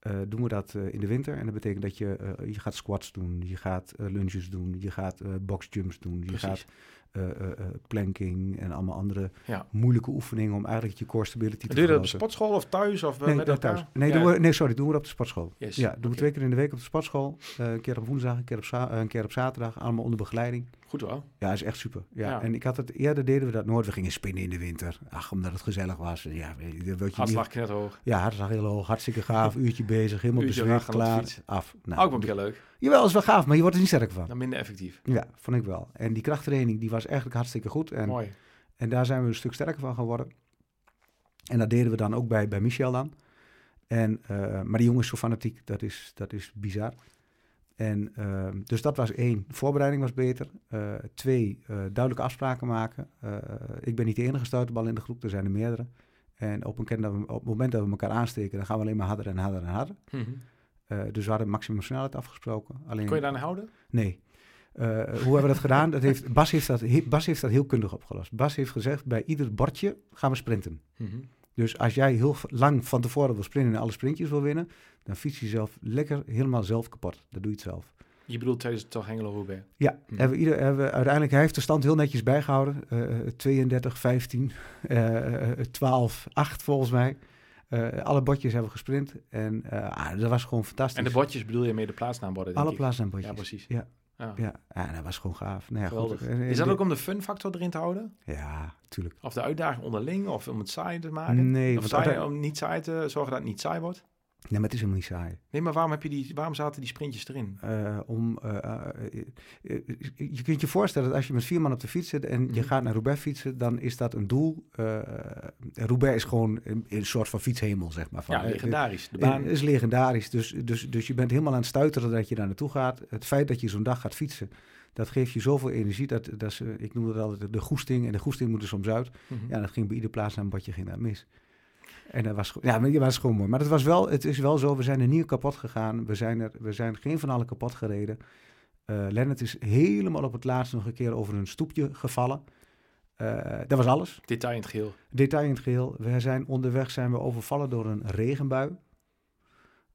Eh, doen we dat eh, in de winter. En dat betekent dat je, eh, je gaat squats doen, je gaat eh, lunges doen, je gaat eh boxjumps doen, je Precies. gaat eh, eh, eh, planking en allemaal andere Ja. moeilijke oefeningen om eigenlijk je core stability te Doe je dat op de sportschool of thuis of Nee, met dat elkaar? thuis. Nee, Ja. doen we, nee, sorry, doen we op de sportschool. Yes, Ja, doen we twee keer in de week op de sportschool. Een keer op woensdag, een keer op, een keer op zaterdag. Allemaal onder begeleiding. Goed wel. Ja, is echt super. Ja. Ja. En ik had het, eerder deden we dat nooit. We gingen spinnen in de winter. Ach, omdat het gezellig was. Ja, weet je, Hartslag niet. knetterhoog. Ja, hartslag heel hoog. Hartstikke gaaf. *laughs* Uurtje bezig. Helemaal bezweet. Klaar. Af. Nou, ook wel keer leuk. Jawel, is wel gaaf. Maar je wordt er niet sterker van. Dan minder effectief. Ja, vond ik wel. En die krachttraining die was eigenlijk hartstikke goed. En, Mooi. en daar zijn we een stuk sterker van geworden. En dat deden we dan ook bij, bij Michel dan. En, eh, maar die jongen is zo fanatiek, dat is, dat is bizar. En, eh, dus dat was één. Voorbereiding was beter. Eh, twee, eh, duidelijke afspraken maken. Ik ben niet de enige stuiterbal in de groep, er zijn er meerdere. En op, een, dat we, op het moment dat we elkaar aansteken, dan gaan we alleen maar harder en harder en harder. Mhm. Eh, dus we hadden maximum snelheid afgesproken. Alleen, Kon je daar aan houden? Nee. Eh, hoe hebben we dat gedaan? Dat heeft, Bas, heeft dat, he- Bas heeft dat heel kundig opgelost. Bas heeft gezegd, bij ieder bordje gaan we sprinten. Mhm. Dus als jij heel lang van tevoren wil sprinten en alle sprintjes wil winnen, dan fiets je zelf lekker helemaal zelf kapot. Dat doe je het zelf. Je bedoelt tijdens het toch Hengelo Roubaix? Ja, Hm. hebben we ieder, hebben we, uiteindelijk, hij heeft de stand heel netjes bijgehouden. Eh, 32, 15, eh, 12, 8 volgens mij. Eh, alle bordjes hebben we gesprint en eh, ah, dat was gewoon fantastisch. En de bordjes bedoel je mee de plaatsnaamborden? Alle ik? Ja, precies. Ja. Ja. Ja, dat was gewoon gaaf. Nou ja, goed. Is dat ook om de fun factor erin te houden? Ja, tuurlijk. Of de uitdaging onderling? Of om het saai te maken? Nee, of saai, om niet saai te zorgen dat het niet saai wordt? Nee, maar het is helemaal niet saai. Nee, maar waarom, heb je die, waarom zaten die sprintjes erin? Uh, om, uh, uh, je kunt je voorstellen dat als je met vier man op de fiets zit en je Mhm. gaat naar Roubaix fietsen, dan is dat een doel. Roubaix is gewoon een, een, soort van fietshemel, zeg maar. Van, ja, legendarisch. De baan is legendarisch. Dus, dus, dus je bent helemaal aan het stuiteren dat je daar naartoe gaat. Het feit dat je zo'n dag gaat fietsen, dat geeft je zoveel energie. Dat, dat is, ik noem het altijd de goesting. En de goesting moet er soms uit. Mhm. Ja, dat ging bij ieder plaats aan een badje ging dat mis. En dat was, ja, maar was gewoon mooi. Maar het, was wel, het is wel zo, we zijn er niet kapot gegaan. We zijn, er, we zijn geen van allen kapot gereden. Uh, Lennart is helemaal op het laatst nog een keer over een stoepje gevallen. Uh, dat was alles. Detail in het geheel. Detail in het geheel. We zijn onderweg zijn we overvallen door een regenbui.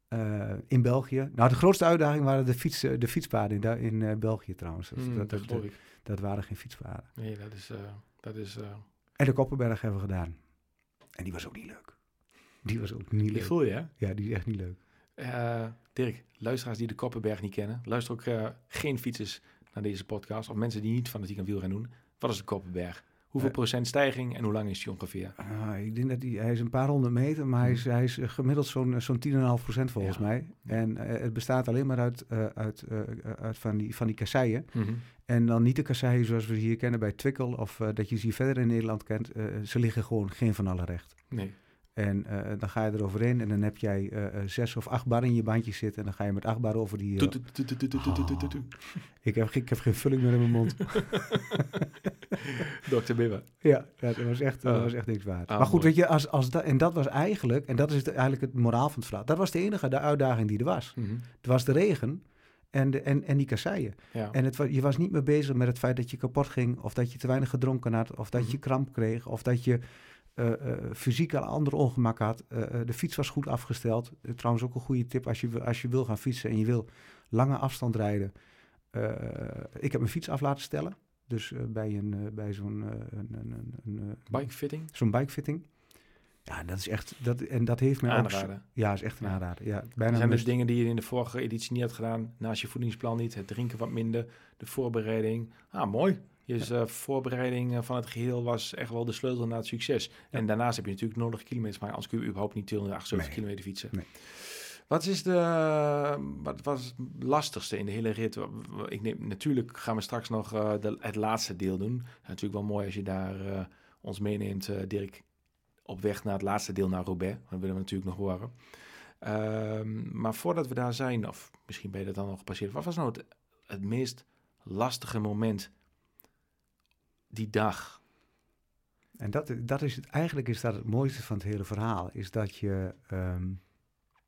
Uh, in België. Nou, de grootste uitdaging waren de, fiets, de fietspaden in, in uh, België trouwens. Mm, dat, dat, dat, dat, waren geen fietspaden. Nee, dat is... Dat is en de Koppenberg hebben we gedaan. En die was ook niet leuk. Die was ook niet leuk. Die voel je, hè? Ja, die is echt niet leuk. Uh, Dirk, luisteraars die de Koppenberg niet kennen, luister ook uh, geen fietsers naar deze podcast. Of mensen die niet fanatiek aan wielrennen doen. Wat is de Koppenberg? Hoeveel uh, procent stijging en hoe lang is die ongeveer? ik denk dat hij, hij is een paar honderd meter, maar hij is, hij is gemiddeld zo'n zo'n 10,5 procent volgens ja. mij. En het bestaat alleen maar uit, uit, uit van, die, van die kasseien. Mm -hmm. En dan niet de kasseien zoals we hier kennen bij Twickel of dat je ze hier verder in Nederland kent. ze liggen gewoon geen van alle recht. Nee. En uh, dan ga je eroverheen en dan heb jij uh, zes of acht bar in je bandjes zitten. En dan ga je met acht bar over die... Uh... Oh, ik, heb, ik heb geen vulling meer in mijn mond. *laughs* Dr. Bibba. Ja, dat was echt, dat was echt niks waard. maar goed, weet je, als, als dat, en dat was eigenlijk, en dat is het, eigenlijk het moraal van het verhaal. Dat was de enige de uitdaging die er was. Mm -hmm. Er was de regen en, de, en, en die kasseien. Ja. En het, je was niet meer bezig met het feit dat je kapot ging, of dat je te weinig gedronken had, of dat Mhm. je kramp kreeg, of dat je uh, fysiek een ander ongemak had. Uh, de fiets was goed afgesteld. trouwens ook een goede tip als je, als je wil gaan fietsen en je wil lange afstand rijden. Ik heb mijn fiets af laten stellen. Dus bij, een, bij zo'n een, een, een, bikefitting. Zo'n bikefitting. Ja, dat is echt. Dat, en dat heeft mij aanraden. Ja, is echt een aanrader. Ja, bijna zijn dus dingen die je in de vorige editie niet had gedaan. Naast je voedingsplan niet. Het drinken wat minder. De voorbereiding. Ah, mooi. Dus uh, voorbereiding van het geheel was echt wel de sleutel naar het succes. Ja. En daarnaast heb je natuurlijk nodig kilometers, maar anders kun je überhaupt niet 278 nee. kilometer fietsen. Nee. Wat is de, wat was het lastigste in de hele rit? Ik neem, natuurlijk gaan we straks nog uh, de, het laatste deel doen. Natuurlijk wel mooi als je daar uh, ons meeneemt, Dirk, op weg naar het laatste deel naar Roubaix. Dat willen we natuurlijk nog horen. Uh, maar voordat we daar zijn, of misschien ben je dat dan al gepasseerd. Wat was nou het, het meest lastige moment die dag. En dat, dat is het, eigenlijk is dat het mooiste van het hele verhaal. Is dat je um,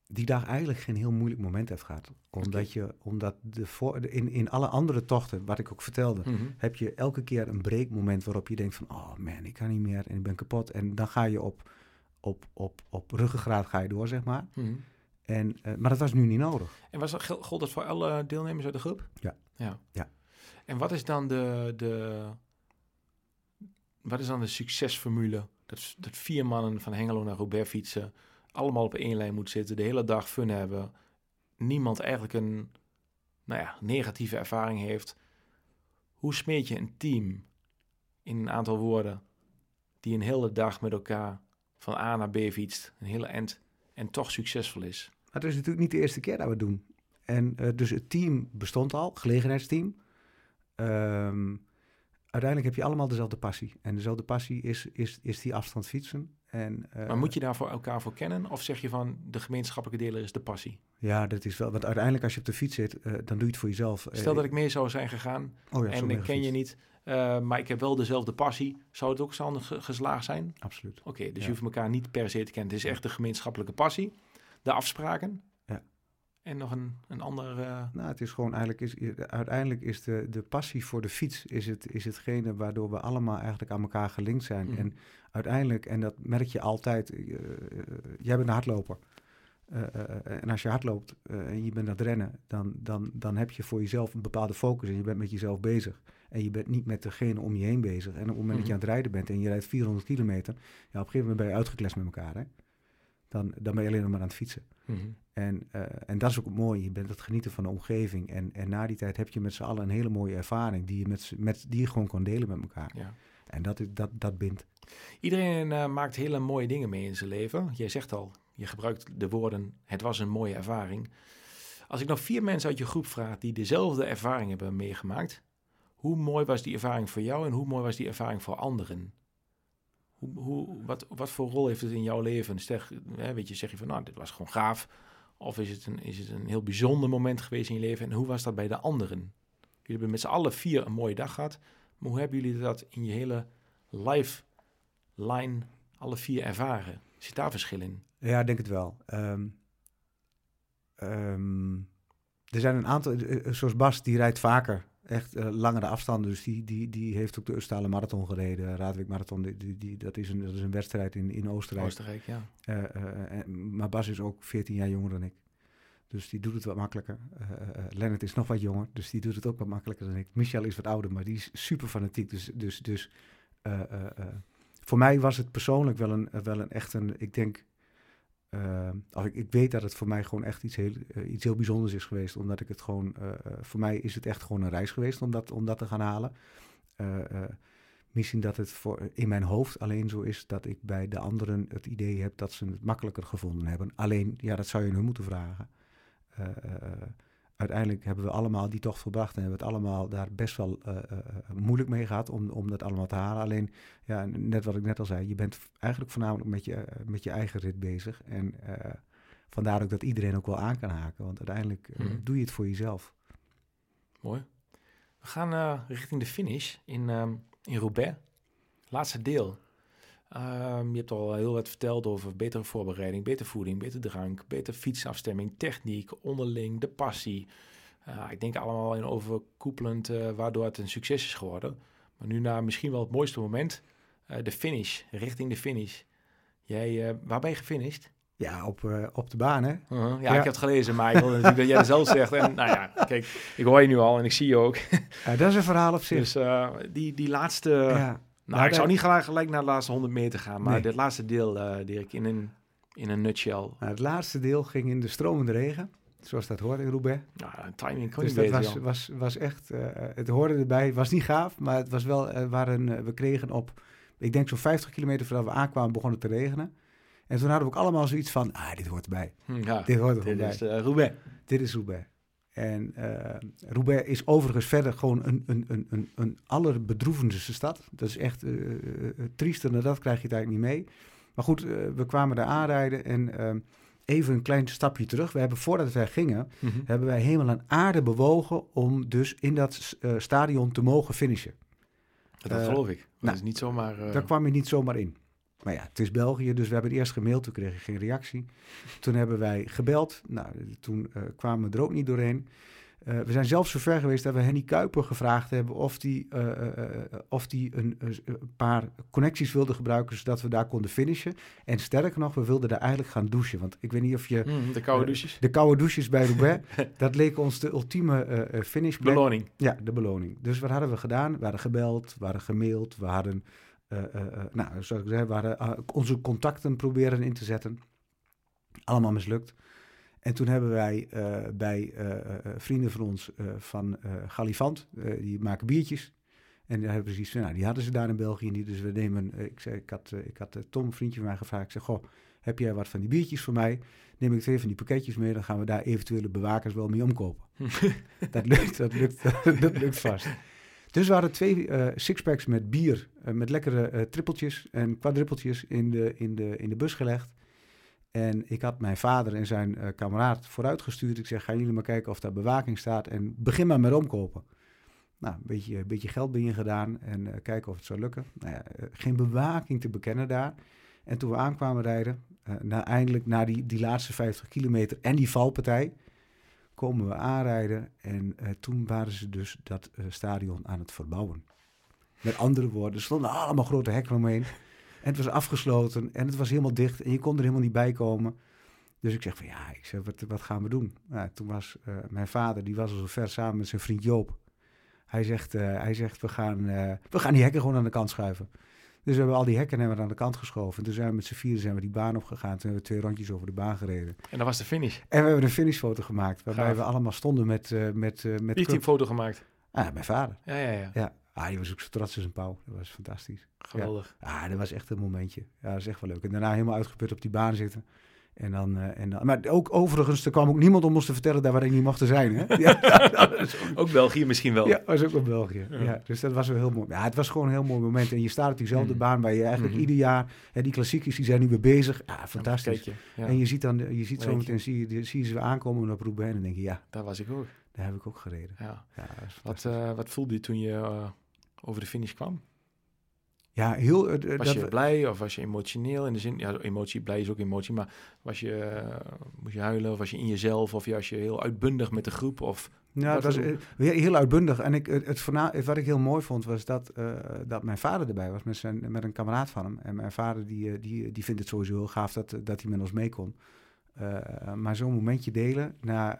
die dag eigenlijk geen heel moeilijk moment hebt gehad. Omdat okay. je, omdat de voor, de, in, in alle andere tochten, wat ik ook vertelde, mm -hmm. heb je elke keer een breekmoment waarop je denkt van, oh man, ik kan niet meer en ik ben kapot. En dan ga je op, op, op, op ruggengraat ga je door, zeg maar. Mm -hmm. en, uh, maar dat was nu niet nodig. En was dat, gold dat voor alle deelnemers uit de groep? Ja. Ja. ja. En wat is dan de, de, wat is dan de succesformule? Dat, vier mannen van Hengelo naar Roubaix fietsen, allemaal op één lijn moeten zitten, de hele dag fun hebben, niemand eigenlijk een nou ja, negatieve ervaring heeft. Hoe smeet je een team in een aantal woorden die een hele dag met elkaar van A naar B fietst, een hele end, en toch succesvol is? Het is natuurlijk niet de eerste keer dat we het doen. En uh, dus het team bestond al, gelegenheidsteam. Um, uiteindelijk heb je allemaal dezelfde passie. En dezelfde passie is, is, is die afstand fietsen. En, uh, maar moet je daar voor elkaar voor kennen? Of zeg je van de gemeenschappelijke deler is de passie? Ja, dat is wel. Want uiteindelijk als je op de fiets zit, uh, dan doe je het voor jezelf. Stel dat ik meer zou zijn gegaan oh ja, en ik ken je niet, uh, maar ik heb wel dezelfde passie. Zou het ook zo ge geslaagd zijn? Absoluut. Oké, okay, dus ja. je hoeft elkaar niet per se te kennen. Het is echt de gemeenschappelijke passie, de afspraken. En nog een, een ander... Uh... Nou, het is gewoon eigenlijk... Is, uiteindelijk is de, de passie voor de fiets... Is, het, is hetgene waardoor we allemaal eigenlijk aan elkaar gelinkt zijn. Mm. En uiteindelijk, en dat merk je altijd... Uh, uh, jij bent een hardloper. Uh, en als je hardloopt en je bent aan het rennen... Dan, dan, dan heb je voor jezelf een bepaalde focus... en je bent met jezelf bezig. En je bent niet met degene om je heen bezig. En op het moment Mhm. mm. dat je aan het rijden bent... en je rijdt 400 kilometer... Ja, op een gegeven moment ben je uitgeklest met elkaar, hè? Dan, dan ben je alleen nog maar aan het fietsen. Mm -hmm. En, uh, en dat is ook mooi. Je bent het genieten van de omgeving. En, en na die tijd heb je met z'n allen een hele mooie ervaring die je, met, met, die je gewoon kan delen met elkaar. Ja. En dat, dat, dat bindt. Iedereen uh, maakt hele mooie dingen mee in zijn leven. Jij zegt al, Je gebruikt de woorden, het was een mooie ervaring. Als ik nou vier mensen uit je groep vraag die dezelfde ervaring hebben meegemaakt, hoe mooi was die ervaring voor jou en hoe mooi was die ervaring voor anderen? Hoe, wat, wat voor rol heeft het in jouw leven? Zeg, hè, weet je, zeg je van, nou, dit was gewoon gaaf. Of is het, een, is het een heel bijzonder moment geweest in je leven? En hoe was dat bij de anderen? Jullie hebben met z'n allen vier een mooie dag gehad. Maar hoe hebben jullie dat in je hele lifeline alle vier ervaren? Zit daar verschil in? Ja, ik denk het wel. Ehm, ehm, er zijn een aantal, eh, eh, zoals Bas, die rijdt vaker echt uh, langere afstanden. Dus die, die, die heeft ook de Ustale Marathon gereden, Radwijk Marathon. Die, die, dat, is een, dat is een wedstrijd in, in Oostenrijk. Oostenrijk, ja. Uh, uh, maar Bas is ook 14 jaar jonger dan ik. Dus die doet het wat makkelijker. Lennart is nog wat jonger, dus die doet het ook wat makkelijker dan ik. Michel is wat ouder, maar die is super fanatiek. Dus, dus, dus voor mij was het persoonlijk wel een, wel een echt een, ik denk, uh, ik, ik, weet dat het voor mij gewoon echt iets heel, uh, iets heel bijzonders is geweest. Omdat ik het gewoon, uh, voor mij is het echt gewoon een reis geweest om dat, om dat te gaan halen. misschien dat het voor, in mijn hoofd alleen zo is dat ik bij de anderen het idee heb dat ze het makkelijker gevonden hebben. Alleen, ja, dat zou je hun moeten vragen uiteindelijk hebben we allemaal die tocht volbracht en hebben we het allemaal daar best wel uh, uh, moeilijk mee gehad om, om dat allemaal te halen. Alleen, ja, net wat ik net al zei, je bent eigenlijk voornamelijk met je, met je eigen rit bezig. En vandaar ook dat iedereen ook wel aan kan haken, want uiteindelijk mm. doe je het voor jezelf. Mooi. We gaan richting de finish in, um, in Roubaix. Laatste deel. Um, je hebt al heel wat verteld over betere voorbereiding, betere voeding, betere drank, betere fietsafstemming, techniek, onderling, de passie. Uh, ik denk allemaal in overkoepelend, uh, waardoor het een succes is geworden. Maar nu naar misschien wel het mooiste moment, uh, de finish, richting de finish. Jij, waar ben je gefinished? Ja, op, op de baan, hè? -huh. ja, ja, ik heb het gelezen, maar ik wil natuurlijk dat jij het zelf zegt. En nou ja, kijk, ik hoor je nu al en ik zie je ook. Dat is een verhaal op zich. Dus die, die laatste... Ja. Nou, ik zou niet gelijk, gelijk naar de laatste 100 meter gaan, maar nee. het laatste deel, uh, Dirk, in een, in een nutshell. Nou, het laatste deel ging in de stromende regen, zoals dat hoort in Roubaix. Nou, timing kon dus niet dat was, was, was echt, uh, het hoorde erbij. Het was niet gaaf, maar het was wel, uh, waren, we kregen op, ik denk zo'n 50 kilometer voordat we aankwamen, begon het te regenen. En toen hadden we ook allemaal zoiets van, ah, dit hoort erbij. Hm, ja, dit hoort dit erbij. is Roubaix. Dit is Roubaix. En uh, Roubaix is overigens verder gewoon een, een, een, een, een allerbedroevendste stad. Dat is echt uh, triester dan dat krijg je het eigenlijk niet mee. Maar goed, we kwamen daar aanrijden en even een klein stapje terug. We hebben voordat wij gingen, mm -hmm. hebben wij helemaal aan aarde bewogen om dus in dat stadion te mogen finishen. Dat geloof ik. Dat nou, is niet zomaar... Daar kwam je niet zomaar in. Maar ja, het is België, dus we hebben eerst gemaild, toen kreeg ik geen reactie. Toen hebben wij gebeld, nou, toen uh, kwamen we er ook niet doorheen. Uh, we zijn zelfs zo ver geweest dat we Henny Kuiper gevraagd hebben of die, uh, of die een, paar connecties wilde gebruiken zodat we daar konden finishen. En sterker nog, we wilden daar eigenlijk gaan douchen. Want ik weet niet of je... Mm, de koude douches. de koude douches bij Roubaix, *laughs* dat leek ons de ultieme finishplek. Beloning. Ja, de beloning. Dus wat hadden we gedaan? We hadden gebeld, we hadden gemaild, we hadden... Uh, uh, uh, nou, zoals ik zei, we hadden onze contacten proberen in te zetten. Allemaal mislukt. En toen hebben wij bij vrienden van ons van Galifant, die maken biertjes. En daar hebben we zoiets van, nou, die hadden ze daar in België niet. Dus we nemen, ik, zei, ik had, ik had Tom, een vriendje van mij, gevraagd. Ik zeg, goh, heb jij wat van die biertjes voor mij? Neem ik twee van die pakketjes mee, dan gaan we daar eventuele bewakers wel mee omkopen. *laughs* dat lukt, dat lukt, *laughs* dat lukt vast. Dus we hadden twee uh, sixpacks met bier, uh, met lekkere uh, trippeltjes en kwadruppeltjes in de, in, de, in de bus gelegd. En ik had mijn vader en zijn kameraad vooruitgestuurd. Ik zeg, gaan jullie maar kijken of daar bewaking staat en begin maar met omkopen. Nou, een beetje, een beetje geld binnen gedaan en kijken of het zou lukken. Nou ja, geen bewaking te bekennen daar. En toen we aankwamen rijden, eindelijk na die, die laatste 50 kilometer en die valpartij komen we aanrijden en uh, toen waren ze dus dat uh, stadion aan het verbouwen. Met andere woorden, er stonden allemaal grote hekken omheen. En het was afgesloten en het was helemaal dicht en je kon er helemaal niet bij komen. Dus ik zeg van ja, ik zeg, wat, wat gaan we doen? Nou, toen was uh, mijn vader, die was al zo ver samen met zijn vriend Joop. Hij zegt, hij zegt we, gaan, we gaan die hekken gewoon aan de kant schuiven. Dus we hebben al die hekken hebben we aan de kant geschoven. En toen zijn we met z'n vieren zijn we die baan opgegaan. Toen hebben we twee rondjes over de baan gereden. En dat was de finish? En we hebben een finishfoto gemaakt. Waarbij Gaaf. we allemaal stonden met... Uh, met, uh, met Wie heeft die foto gemaakt? Ah, mijn vader. Ja, ja, ja. ja. Ah, die was ook zo trots als een pauw. Dat was fantastisch. Geweldig. Ja. Ah, dat was echt een momentje. Ja, dat is echt wel leuk. En daarna helemaal uitgeput op die baan zitten. En dan, eh, en dan, maar ook overigens, er kwam ook niemand om ons te vertellen dat we er niet mochten zijn. Hè? *laughs* Ja, ook- Ook België misschien wel. ja, was ook in België. Ja. Ja. dus dat was wel heel mooi. Ja, het was gewoon een heel mooi moment. En je staat op diezelfde Mhm. baan waar je eigenlijk Mhm. ieder jaar... Hè, die klassiekers die zijn nu weer bezig. Ja, fantastisch. Je, En je ziet dan, je ziet zo meteen, zie je, zie je ze weer aankomen op Roubaix. En dan denk je, ja, daar was ik ook. daar heb ik ook gereden. Ja. Wat, eh, wat voelde je toen je eh, over de finish kwam? Ja, heel... eh, Was dat je blij of was je emotioneel? In de zin, ja, emotie, blij is ook emotie, maar was je, eh, moest je huilen of was je in jezelf of was je heel uitbundig met de groep? Of, Ja, Wat was eh, heel, heel uitbundig. En ik, het, het wat ik heel mooi vond, was dat, dat mijn vader erbij was met, zijn, met een kameraad van hem. En mijn vader die, die, die vindt het sowieso heel gaaf dat, dat hij met ons mee kon. Maar zo'n momentje delen na,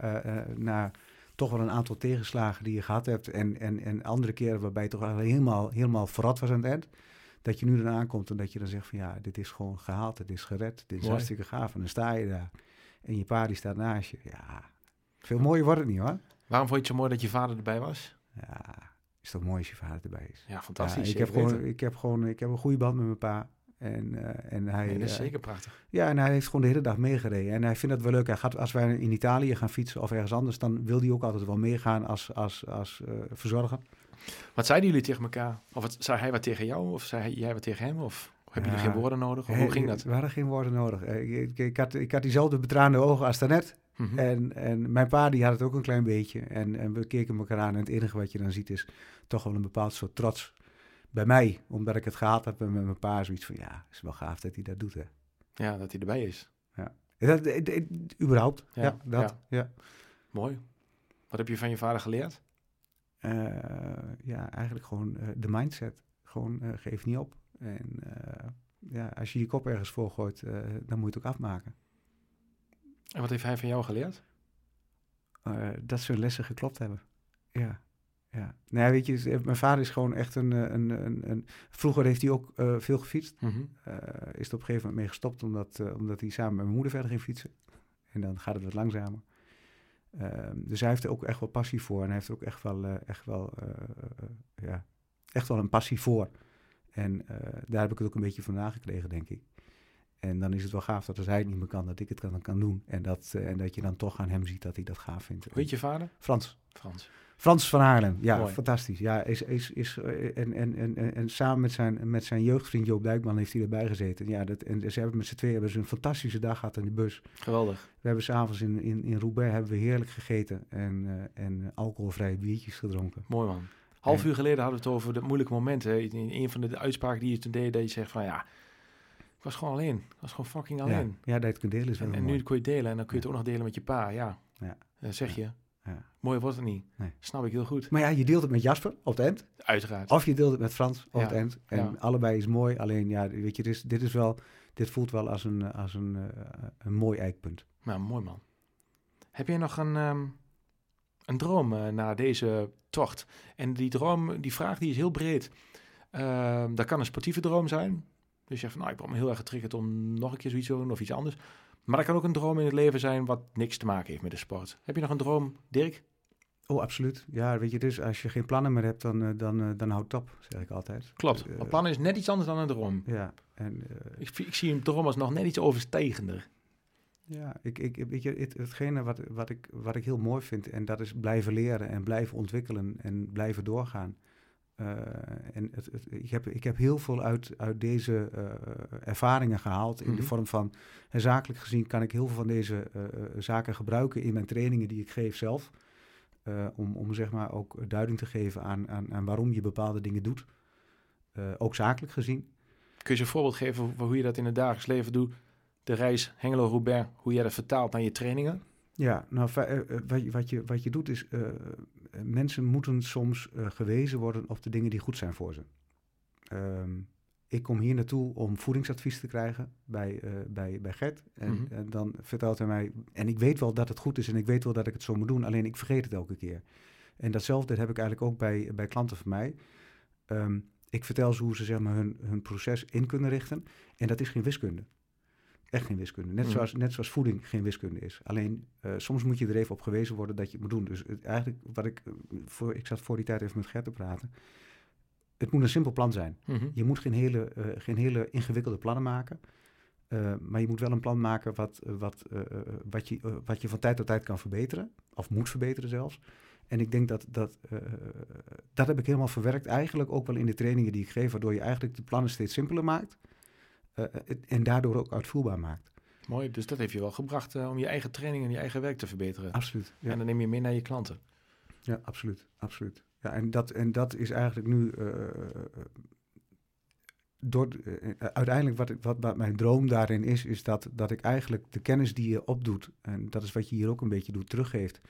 na toch wel een aantal tegenslagen die je gehad hebt. En, en, en andere keren waarbij je toch eigenlijk helemaal, helemaal vooruit was aan het eind. Dat je nu dan aankomt en dat je dan zegt van ja, dit is gewoon gehaald, dit is gered, dit is Mooi. hartstikke gaaf. En dan sta je daar en je pa die staat naast je. Ja, veel mooier wordt het niet hoor. waarom vond je het zo mooi dat je vader erbij was? Ja, is toch mooi als je vader erbij is. Ja, fantastisch. Ja, ik, heb gewoon, ik heb gewoon ik heb een goede band met mijn pa. En, eh, en, hij, Nee, dat is eh, zeker prachtig. ja, en hij heeft gewoon de hele dag meegereden. En hij vindt dat wel leuk. Hij gaat, als wij in Italië gaan fietsen of ergens anders, dan wil hij ook altijd wel meegaan als, als, als eh, verzorger. Wat zeiden jullie tegen elkaar? Of wat, zei hij wat tegen jou? Of zei jij wat tegen hem? Of hebben jullie Ja. geen woorden nodig? Of hoe Eh, ging dat? We hadden geen woorden nodig. Eh, Ik, ik, had, ik had diezelfde betraande ogen als daarnet. Mhm. En, en mijn pa die had het ook een klein beetje. En, en we keken elkaar aan. En het enige wat je dan ziet is toch wel een bepaald soort trots bij mij. Omdat ik het gehaald heb en met mijn pa zoiets van... Ja, is wel gaaf dat hij dat doet, hè. Ja, dat hij erbij is. Dat, dat- dat- überhaupt, Ja, ja, dat, ja. Mooi. Wat heb je van je vader geleerd? Eh, ja, eigenlijk gewoon eh, de mindset. Gewoon eh, geef niet op. En ja, als je je kop ergens voor gooit, eh, dan moet je het ook afmaken. En wat heeft hij van jou geleerd? Dat zijn lessen geklopt hebben. Ja, ja. Nou, weet je, mijn vader is gewoon echt een... een, een, een vroeger heeft hij ook veel gefietst. Mhm. Is er op een gegeven moment mee gestopt, omdat, omdat hij samen met mijn moeder verder ging fietsen. En dan gaat het wat langzamer. Ehm, dus hij heeft er ook echt wel passie voor. En hij heeft er ook echt wel, eh, echt wel, eh, eh, ja, echt wel een passie voor. En daar heb ik het ook een beetje van nagekregen, denk ik. En dan is het wel gaaf dat als hij het niet meer kan, dat ik het kan, kan doen. En dat, eh, en dat je dan toch aan hem ziet dat hij dat gaaf vindt. Heet je vader? Frans. Frans. Frans van Haarlem, ja, Mooi. fantastisch. Ja, is, is, is, eh, en, en, en, en, en samen met zijn, met zijn jeugdvriend Joop Duikman heeft hij erbij gezeten. Ja, dat, en ze hebben met z'n tweeën hebben ze een fantastische dag gehad in de bus. Geweldig. We hebben s'avonds in, in, in Roubaix hebben we heerlijk gegeten en, eh, en alcoholvrije biertjes gedronken. Mooi man. Half uur geleden hadden we het over de moeilijke momenten. hè. In een van de uitspraken die je toen deed, dat je zegt van ja, ik was gewoon alleen. Ik was gewoon fucking Ja, alleen. ja, dat je het kunt delen is wel En, en nu kon je delen en dan kun je het ook nog delen met je pa. Ja, Ja. Zeg je. Ja. Mooi wordt het niet. Nee. Snap ik heel goed. Maar ja, je deelt het met Jasper op het eind. Uiteraard. Of je deelt het met Frans op Ja, het eind. En ja. allebei is mooi. Alleen, ja, weet je, dit, is, dit, is wel, dit voelt wel als een, als een, eh, een mooi eikpunt. Nou, mooi man. Heb jij nog een, ehm, een droom eh, na deze tocht? En die droom, die vraag, die is heel breed. Ehm, dat kan een sportieve droom zijn. Dus je zegt van, nou, ik ben me heel erg getriggerd om nog een keer zoiets te doen of iets anders. Maar dat kan ook een droom in het leven zijn wat niks te maken heeft met de sport. Heb je nog een droom, Dirk? Oh, absoluut. Ja, weet je, dus als je geen plannen meer hebt, dan, eh, dan, eh, dan houdt het op, zeg ik altijd. Klopt. Eh, Maar plannen is net iets anders dan een droom. Ja, en eh, Ik, ik zie een droom als nog net iets overstijgender. ja, ik, ik, weet je, het, hetgene wat, wat, ik, wat ik heel mooi vind, en dat is blijven leren en blijven ontwikkelen en blijven doorgaan. Eh, en het, het- ik, heb, ik heb heel veel uit, uit deze eh, ervaringen gehaald in Mhm. de vorm van, en zakelijk gezien kan ik heel veel van deze eh, eh, zaken gebruiken in mijn trainingen die ik geef zelf. Eh, om, om zeg maar ook duiding te geven aan, aan, aan waarom je bepaalde dingen doet. Eh, ook zakelijk gezien. Kun je een voorbeeld geven van hoe je dat in het dagelijks leven doet? De reis Hengelo-Roubaix, hoe jij dat vertaalt naar je trainingen? Ja, nou, eh, eh, wat, je, wat, je, wat je doet is, eh, mensen moeten soms gewezen worden op de dingen die goed zijn voor ze. Ehm, ik kom hier naartoe om voedingsadvies te krijgen bij, eh, bij, bij Gert. En, Mhm. en dan vertelt hij mij, en ik weet wel dat het goed is en ik weet wel dat ik het zo moet doen, alleen ik vergeet het elke keer. En datzelfde heb ik eigenlijk ook bij, bij klanten van mij. Ehm, ik vertel ze hoe ze zeg maar, hun, hun proces in kunnen richten. En dat is geen wiskunde. Echt geen wiskunde. Net, Mhm. zoals, net zoals voeding geen wiskunde is. Alleen eh, soms moet je er even op gewezen worden dat je het moet doen. Dus het, eigenlijk wat ik. eh, Voor, ik zat voor die tijd even met Gert te praten. Het moet een simpel plan zijn. Mhm. Je moet geen hele, eh, geen hele ingewikkelde plannen maken. Maar je moet wel een plan maken wat, wat, wat, je, wat je van tijd tot tijd kan verbeteren. Of moet verbeteren zelfs. En ik denk dat, dat dat heb ik helemaal verwerkt. Eigenlijk ook wel in de trainingen die ik geef. Waardoor je eigenlijk de plannen steeds simpeler maakt. Eh, het- en daardoor ook uitvoerbaar maakt. Mooi, dus dat heeft je wel gebracht eh, om je eigen training en je eigen werk te verbeteren. Absoluut. Ja. En dan neem je mee naar je klanten. Ja, absoluut. absoluut. Ja, en, dat, en dat is eigenlijk nu. eh, door, eh, uiteindelijk wat, ik- wat, wat mijn droom daarin is, is dat, dat ik eigenlijk de kennis die je opdoet, en dat is wat je hier ook een beetje doet, teruggeeft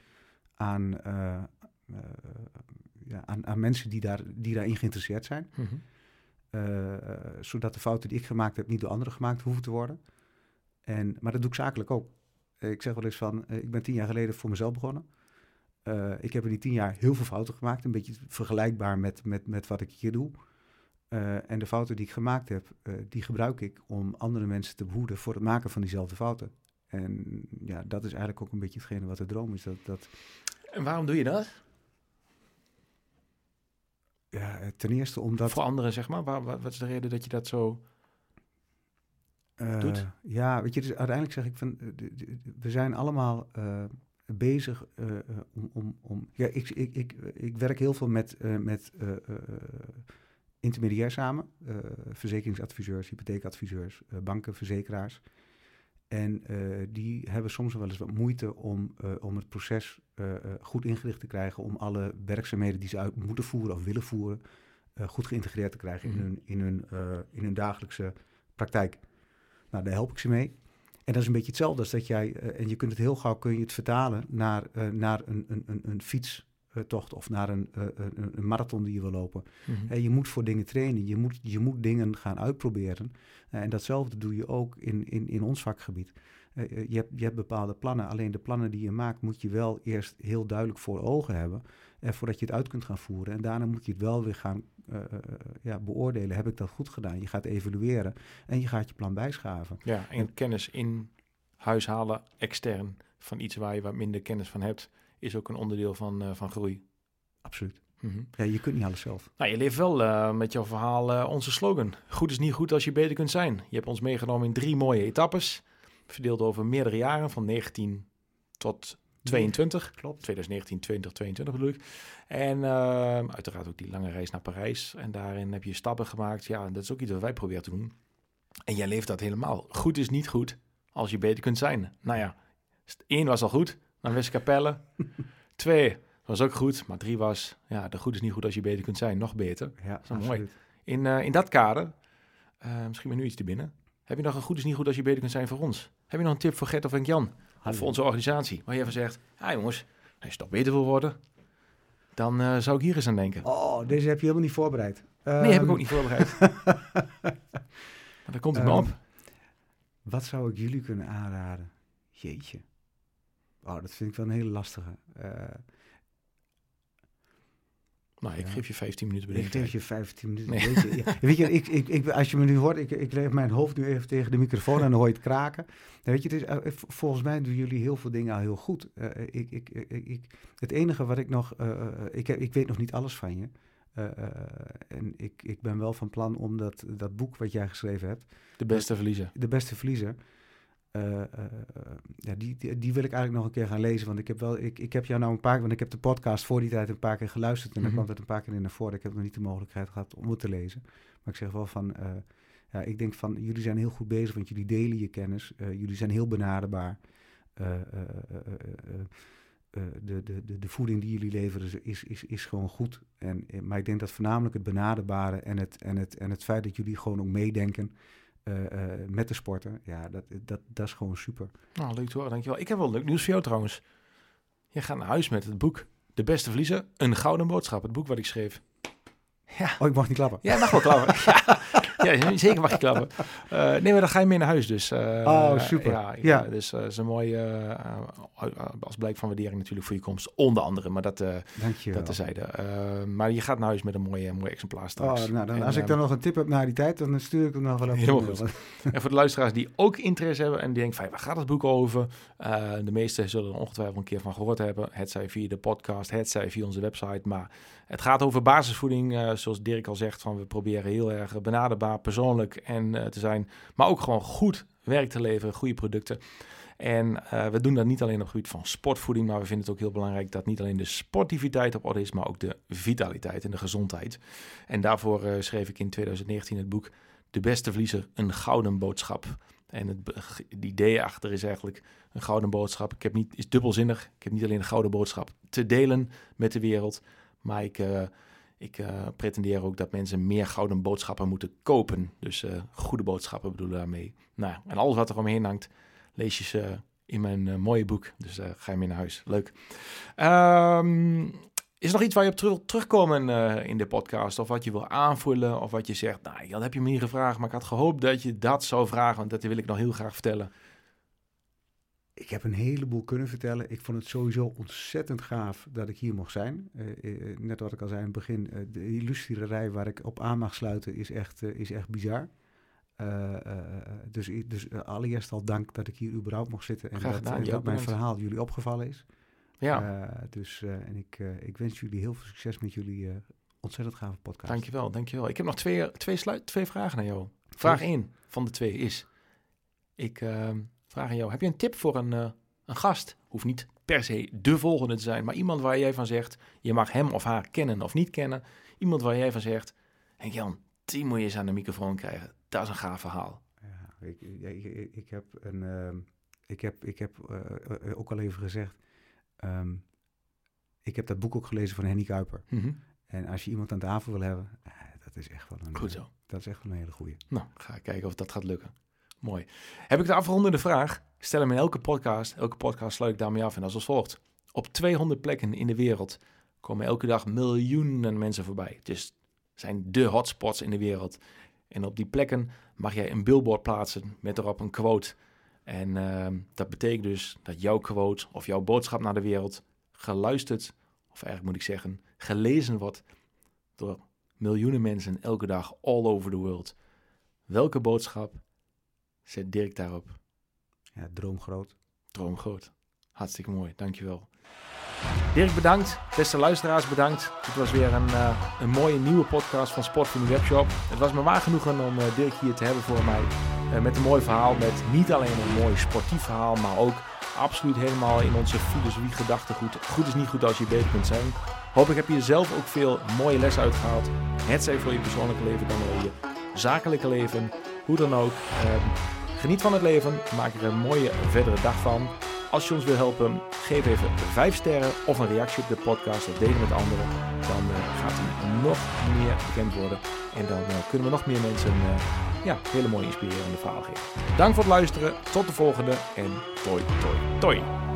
aan, eh, eh, ja, aan, aan mensen die, daar, die daarin geïnteresseerd zijn. Eh, eh, zodat de fouten die ik gemaakt heb niet door anderen gemaakt hoeven te worden. En, maar dat doe ik zakelijk ook. Eh, ik zeg wel eens van, eh, ik ben tien jaar geleden voor mezelf begonnen. Eh, ik heb in die tien jaar heel veel fouten gemaakt. Een beetje vergelijkbaar met, met, met wat ik hier doe. Eh, en de fouten die ik gemaakt heb, eh, die gebruik ik om andere mensen te behoeden voor het maken van diezelfde fouten. En ja, dat is eigenlijk ook een beetje hetgene wat de droom is. Dat, dat, En waarom doe je dat? Ja, eh, ten eerste omdat... Voor anderen, zeg maar. Waar, wat, wat is de reden dat je dat zo... Eh, doet. Ja, weet je, dus uiteindelijk zeg ik van, eh, we zijn allemaal bezig om, om, om... Ja, ik, ik, ik, ik werk heel veel met, met eh, eh, intermediair samen. verzekeringsadviseurs, hypotheekadviseurs, banken, verzekeraars. En eh, die hebben soms wel eens wat moeite om, eh, om het proces eh, goed ingericht te krijgen... om alle werkzaamheden die ze uit moeten voeren of willen voeren... goed geïntegreerd te krijgen Mhm. in, hun, in, hun, in hun dagelijkse praktijk. Nou, daar help ik ze mee. En dat is een beetje hetzelfde als dat jij, en je kunt het heel gauw kun je het vertalen naar, naar een, een, een, een fietstocht of naar een, eh, een, een marathon die je wil lopen. Mhm. En je moet voor dingen trainen, je moet, je moet dingen gaan uitproberen. Eh, en datzelfde doe je ook in, in, in ons vakgebied. Eh, eh, je, hebt, je hebt bepaalde plannen, alleen de plannen die je maakt moet je wel eerst heel duidelijk voor ogen hebben. eh, voordat je het uit kunt gaan voeren. En daarna moet je het wel weer gaan eh, eh, ja, beoordelen. Heb ik dat goed gedaan? Je gaat evalueren en je gaat je plan bijschaven. Ja, en kennis in huis halen, extern, van iets waar je wat minder kennis van hebt, is ook een onderdeel van, eh, van groei. Absoluut. Mhm. Ja, je kunt niet alles zelf. Nou, je leeft wel eh, met jouw verhaal eh, onze slogan. Goed is niet goed als je beter kunt zijn. Je hebt ons meegenomen in drie mooie etappes, verdeeld over meerdere jaren, van 19 tot 22. Klopt. 2019, 20, 22 bedoel ik. En uiteraard ook die lange reis naar Parijs. En daarin heb je stappen gemaakt. Ja, en dat is ook iets wat wij proberen te doen. En jij leeft dat helemaal. Goed is niet goed als je beter kunt zijn. Nou ja, één was al goed, dan Westkapelle. *laughs* Twee was ook goed, maar drie was, ja, de goed is niet goed als je beter kunt zijn. Nog beter. Ja, wel mooi. absoluut. In, eh, in dat kader, eh, misschien me nu iets te binnen. Heb je nog een goed is niet goed als je beter kunt zijn voor ons? Heb je nog een tip voor Gert of Henk-Jan? Of voor onze organisatie? Waar je even zegt, ja jongens, als je toch beter wil worden, dan eh, zou ik hier eens aan denken. Oh, deze heb je helemaal niet voorbereid. nee, heb ik Ehm, ook niet voorbereid. *laughs* maar dan komt het Ehm, op. Wat zou ik jullie kunnen aanraden? Jeetje. Oh, dat vind ik wel een hele lastige. Eh, Nou, ik ja. geef je 15 minuten ik bedenktijd. geef je 15 minuten. Nee. Weet je, ja, *laughs* weet je ik, ik, ik, als je me nu hoort, ik, ik leg mijn hoofd nu even tegen de microfoon en dan hoor je het kraken. Dan weet je, het is, eh, volgens mij doen jullie heel veel dingen al heel goed. Eh, ik, ik, ik, ik, het enige wat ik nog, eh, ik, heb, ik weet nog niet alles van je. En ik, ik ben wel van plan om dat, dat boek wat jij geschreven hebt, De beste verliezen. De Beste Verliezer. Eh, eh, ja, die, die, die wil ik eigenlijk nog een keer gaan lezen. Want ik heb, wel, ik, ik heb jou nou een paar keer, want ik heb de podcast voor die tijd een paar keer geluisterd. En Mhm. dan kwam het een paar keer in naar voren. Ik heb nog niet de mogelijkheid gehad om het te lezen. Maar ik zeg wel van, eh, ja, ik denk van, jullie zijn heel goed bezig, want jullie delen je kennis. Jullie zijn heel benaderbaar. De, de, de, de voeding die jullie leveren is, is, is gewoon goed. En, maar ik denk dat voornamelijk het benaderbare en het, en het, en het feit dat jullie gewoon ook meedenken eh, eh, met de sporter, ja, dat, dat, dat is gewoon super. Nou, leuk te horen, dankjewel. Ik heb wel leuk nieuws voor jou trouwens. Je gaat naar huis met het boek De Beste Verliezer, een gouden boodschap. Het boek wat ik schreef. Ja, Oh, ik mag niet klappen. ja mag wel klappen. *laughs* ja, ja, zeker mag je klappen. Eh, nee, maar dan ga je mee naar huis dus. Eh, Oh, super. Ja, dus eh, is een mooi, eh, als blijk van waardering natuurlijk voor je komst. Onder andere, maar dat, dat tezijde. Maar je gaat naar huis met een mooie, mooi exemplaar straks. Oh, nou, dan, En, als ik dan nog een tip heb naar die tijd, dan stuur ik hem nog wel een mail. *laughs* En voor de luisteraars die ook interesse hebben en die denken, van, "Hey, waar gaat het boek over? De meesten zullen er ongetwijfeld een keer van gehoord hebben. Het zij via de podcast, het zij via onze website. Maar het gaat over basisvoeding, zoals Dirk al zegt. Van we proberen heel erg benaderbaar, persoonlijk en, eh, te zijn. Maar ook gewoon goed werk te leveren, goede producten. En uh, we doen dat niet alleen op het gebied van sportvoeding, maar we vinden het ook heel belangrijk dat niet alleen de sportiviteit op orde is, maar ook de vitaliteit en de gezondheid. En daarvoor uh, schreef ik in 2019 het boek De beste verliezer, een gouden boodschap. En het, idee achter is eigenlijk een gouden boodschap. Ik heb niet, is dubbelzinnig. Ik heb niet alleen een gouden boodschap te delen met de wereld, maar ik, ik uh, pretendeer ook dat mensen meer gouden boodschappen moeten kopen. Dus uh, goede boodschappen bedoelen daarmee. Nou, en alles wat er omheen hangt, lees je ze in mijn mooie boek. Dus ga je mee naar huis. Leuk. Um, is er nog iets waar je op terug, terugkomen in de podcast? Of wat je wil aanvullen? Of wat je zegt, nou, dat heb je me niet gevraagd, maar ik had gehoopt dat je dat zou vragen, want dat wil ik nog heel graag vertellen. Ik heb een heleboel kunnen vertellen. Ik vond het sowieso ontzettend gaaf dat ik hier mocht zijn. Uh, net wat ik al zei in het begin, uh, de illustriererij waar ik op aan mag sluiten is echt, uh, is echt bizar. dus, dus allereerst al dank dat ik hier überhaupt mocht zitten en dat, en dat mijn verhaal jullie opgevallen is. Ja, dus en ik, ik wens jullie heel veel succes met jullie ontzettend gave podcast. dankjewel, dankjewel. Ik heb nog twee, twee, sluit, twee vragen aan jou. Vraag 1 van de twee is, ik ehm, vraag aan jou, heb je een tip voor een, uh, een gast? Hoeft niet per se de volgende te zijn, maar iemand waar jij van zegt, je mag hem of haar kennen of niet kennen. Iemand waar jij van zegt, Henk Jan, die moet je eens aan de microfoon krijgen. Dat is een gaaf verhaal. Ja, ik, ik, ik, heb, een, uh, ik heb, ik heb uh, ook al even gezegd, um, ik heb dat boek ook gelezen van Henny Kuiper. Mm -hmm. En als je iemand aan tafel wil hebben, eh, dat is echt wel een, Goed zo. Dat is echt wel een hele goeie. Nou, ga kijken of dat gaat lukken. Mooi. Heb ik de afrondende vraag? Stel hem in elke podcast. Elke podcast sluit ik daarmee af en als volgt. Op 200 plekken in de wereld komen elke dag miljoenen mensen voorbij. Is, zijn de hotspots in de wereld. En op die plekken mag jij een billboard plaatsen met erop een quote. En uh, dat betekent dus dat jouw quote of jouw boodschap naar de wereld geluisterd, of eigenlijk moet ik zeggen, gelezen wordt door miljoenen mensen elke dag all over the world. Welke boodschap zet Dirk daarop? Ja, droomgroot. Droomgroot. Hartstikke mooi, dankjewel. Dirk bedankt, beste luisteraars bedankt. Het was weer een, uh, een mooie nieuwe podcast van Sport van de Webshop. Het was me waar genoegen om uh, Dirk hier te hebben voor mij. Uh, met een mooi verhaal, met niet alleen een mooi sportief verhaal, maar ook absoluut helemaal in onze filosofie gedachtegoed. Goed is niet goed als je beter kunt zijn. Hopelijk heb je zelf ook veel mooie lessen uitgehaald. Het zij voor je persoonlijke leven, dan wel je zakelijke leven. Hoe dan ook. Geniet van het leven. Maak er een mooie verdere dag van. Als je ons wil helpen, geef even 5 sterren of een reactie op de podcast of deel met anderen. Dan uh, gaat hij nog meer bekend worden. En dan uh, kunnen we nog meer mensen uh, ja, hele mooie inspirerende verhalen geven. Dank voor het luisteren. Tot de volgende. En toi, toi, toi.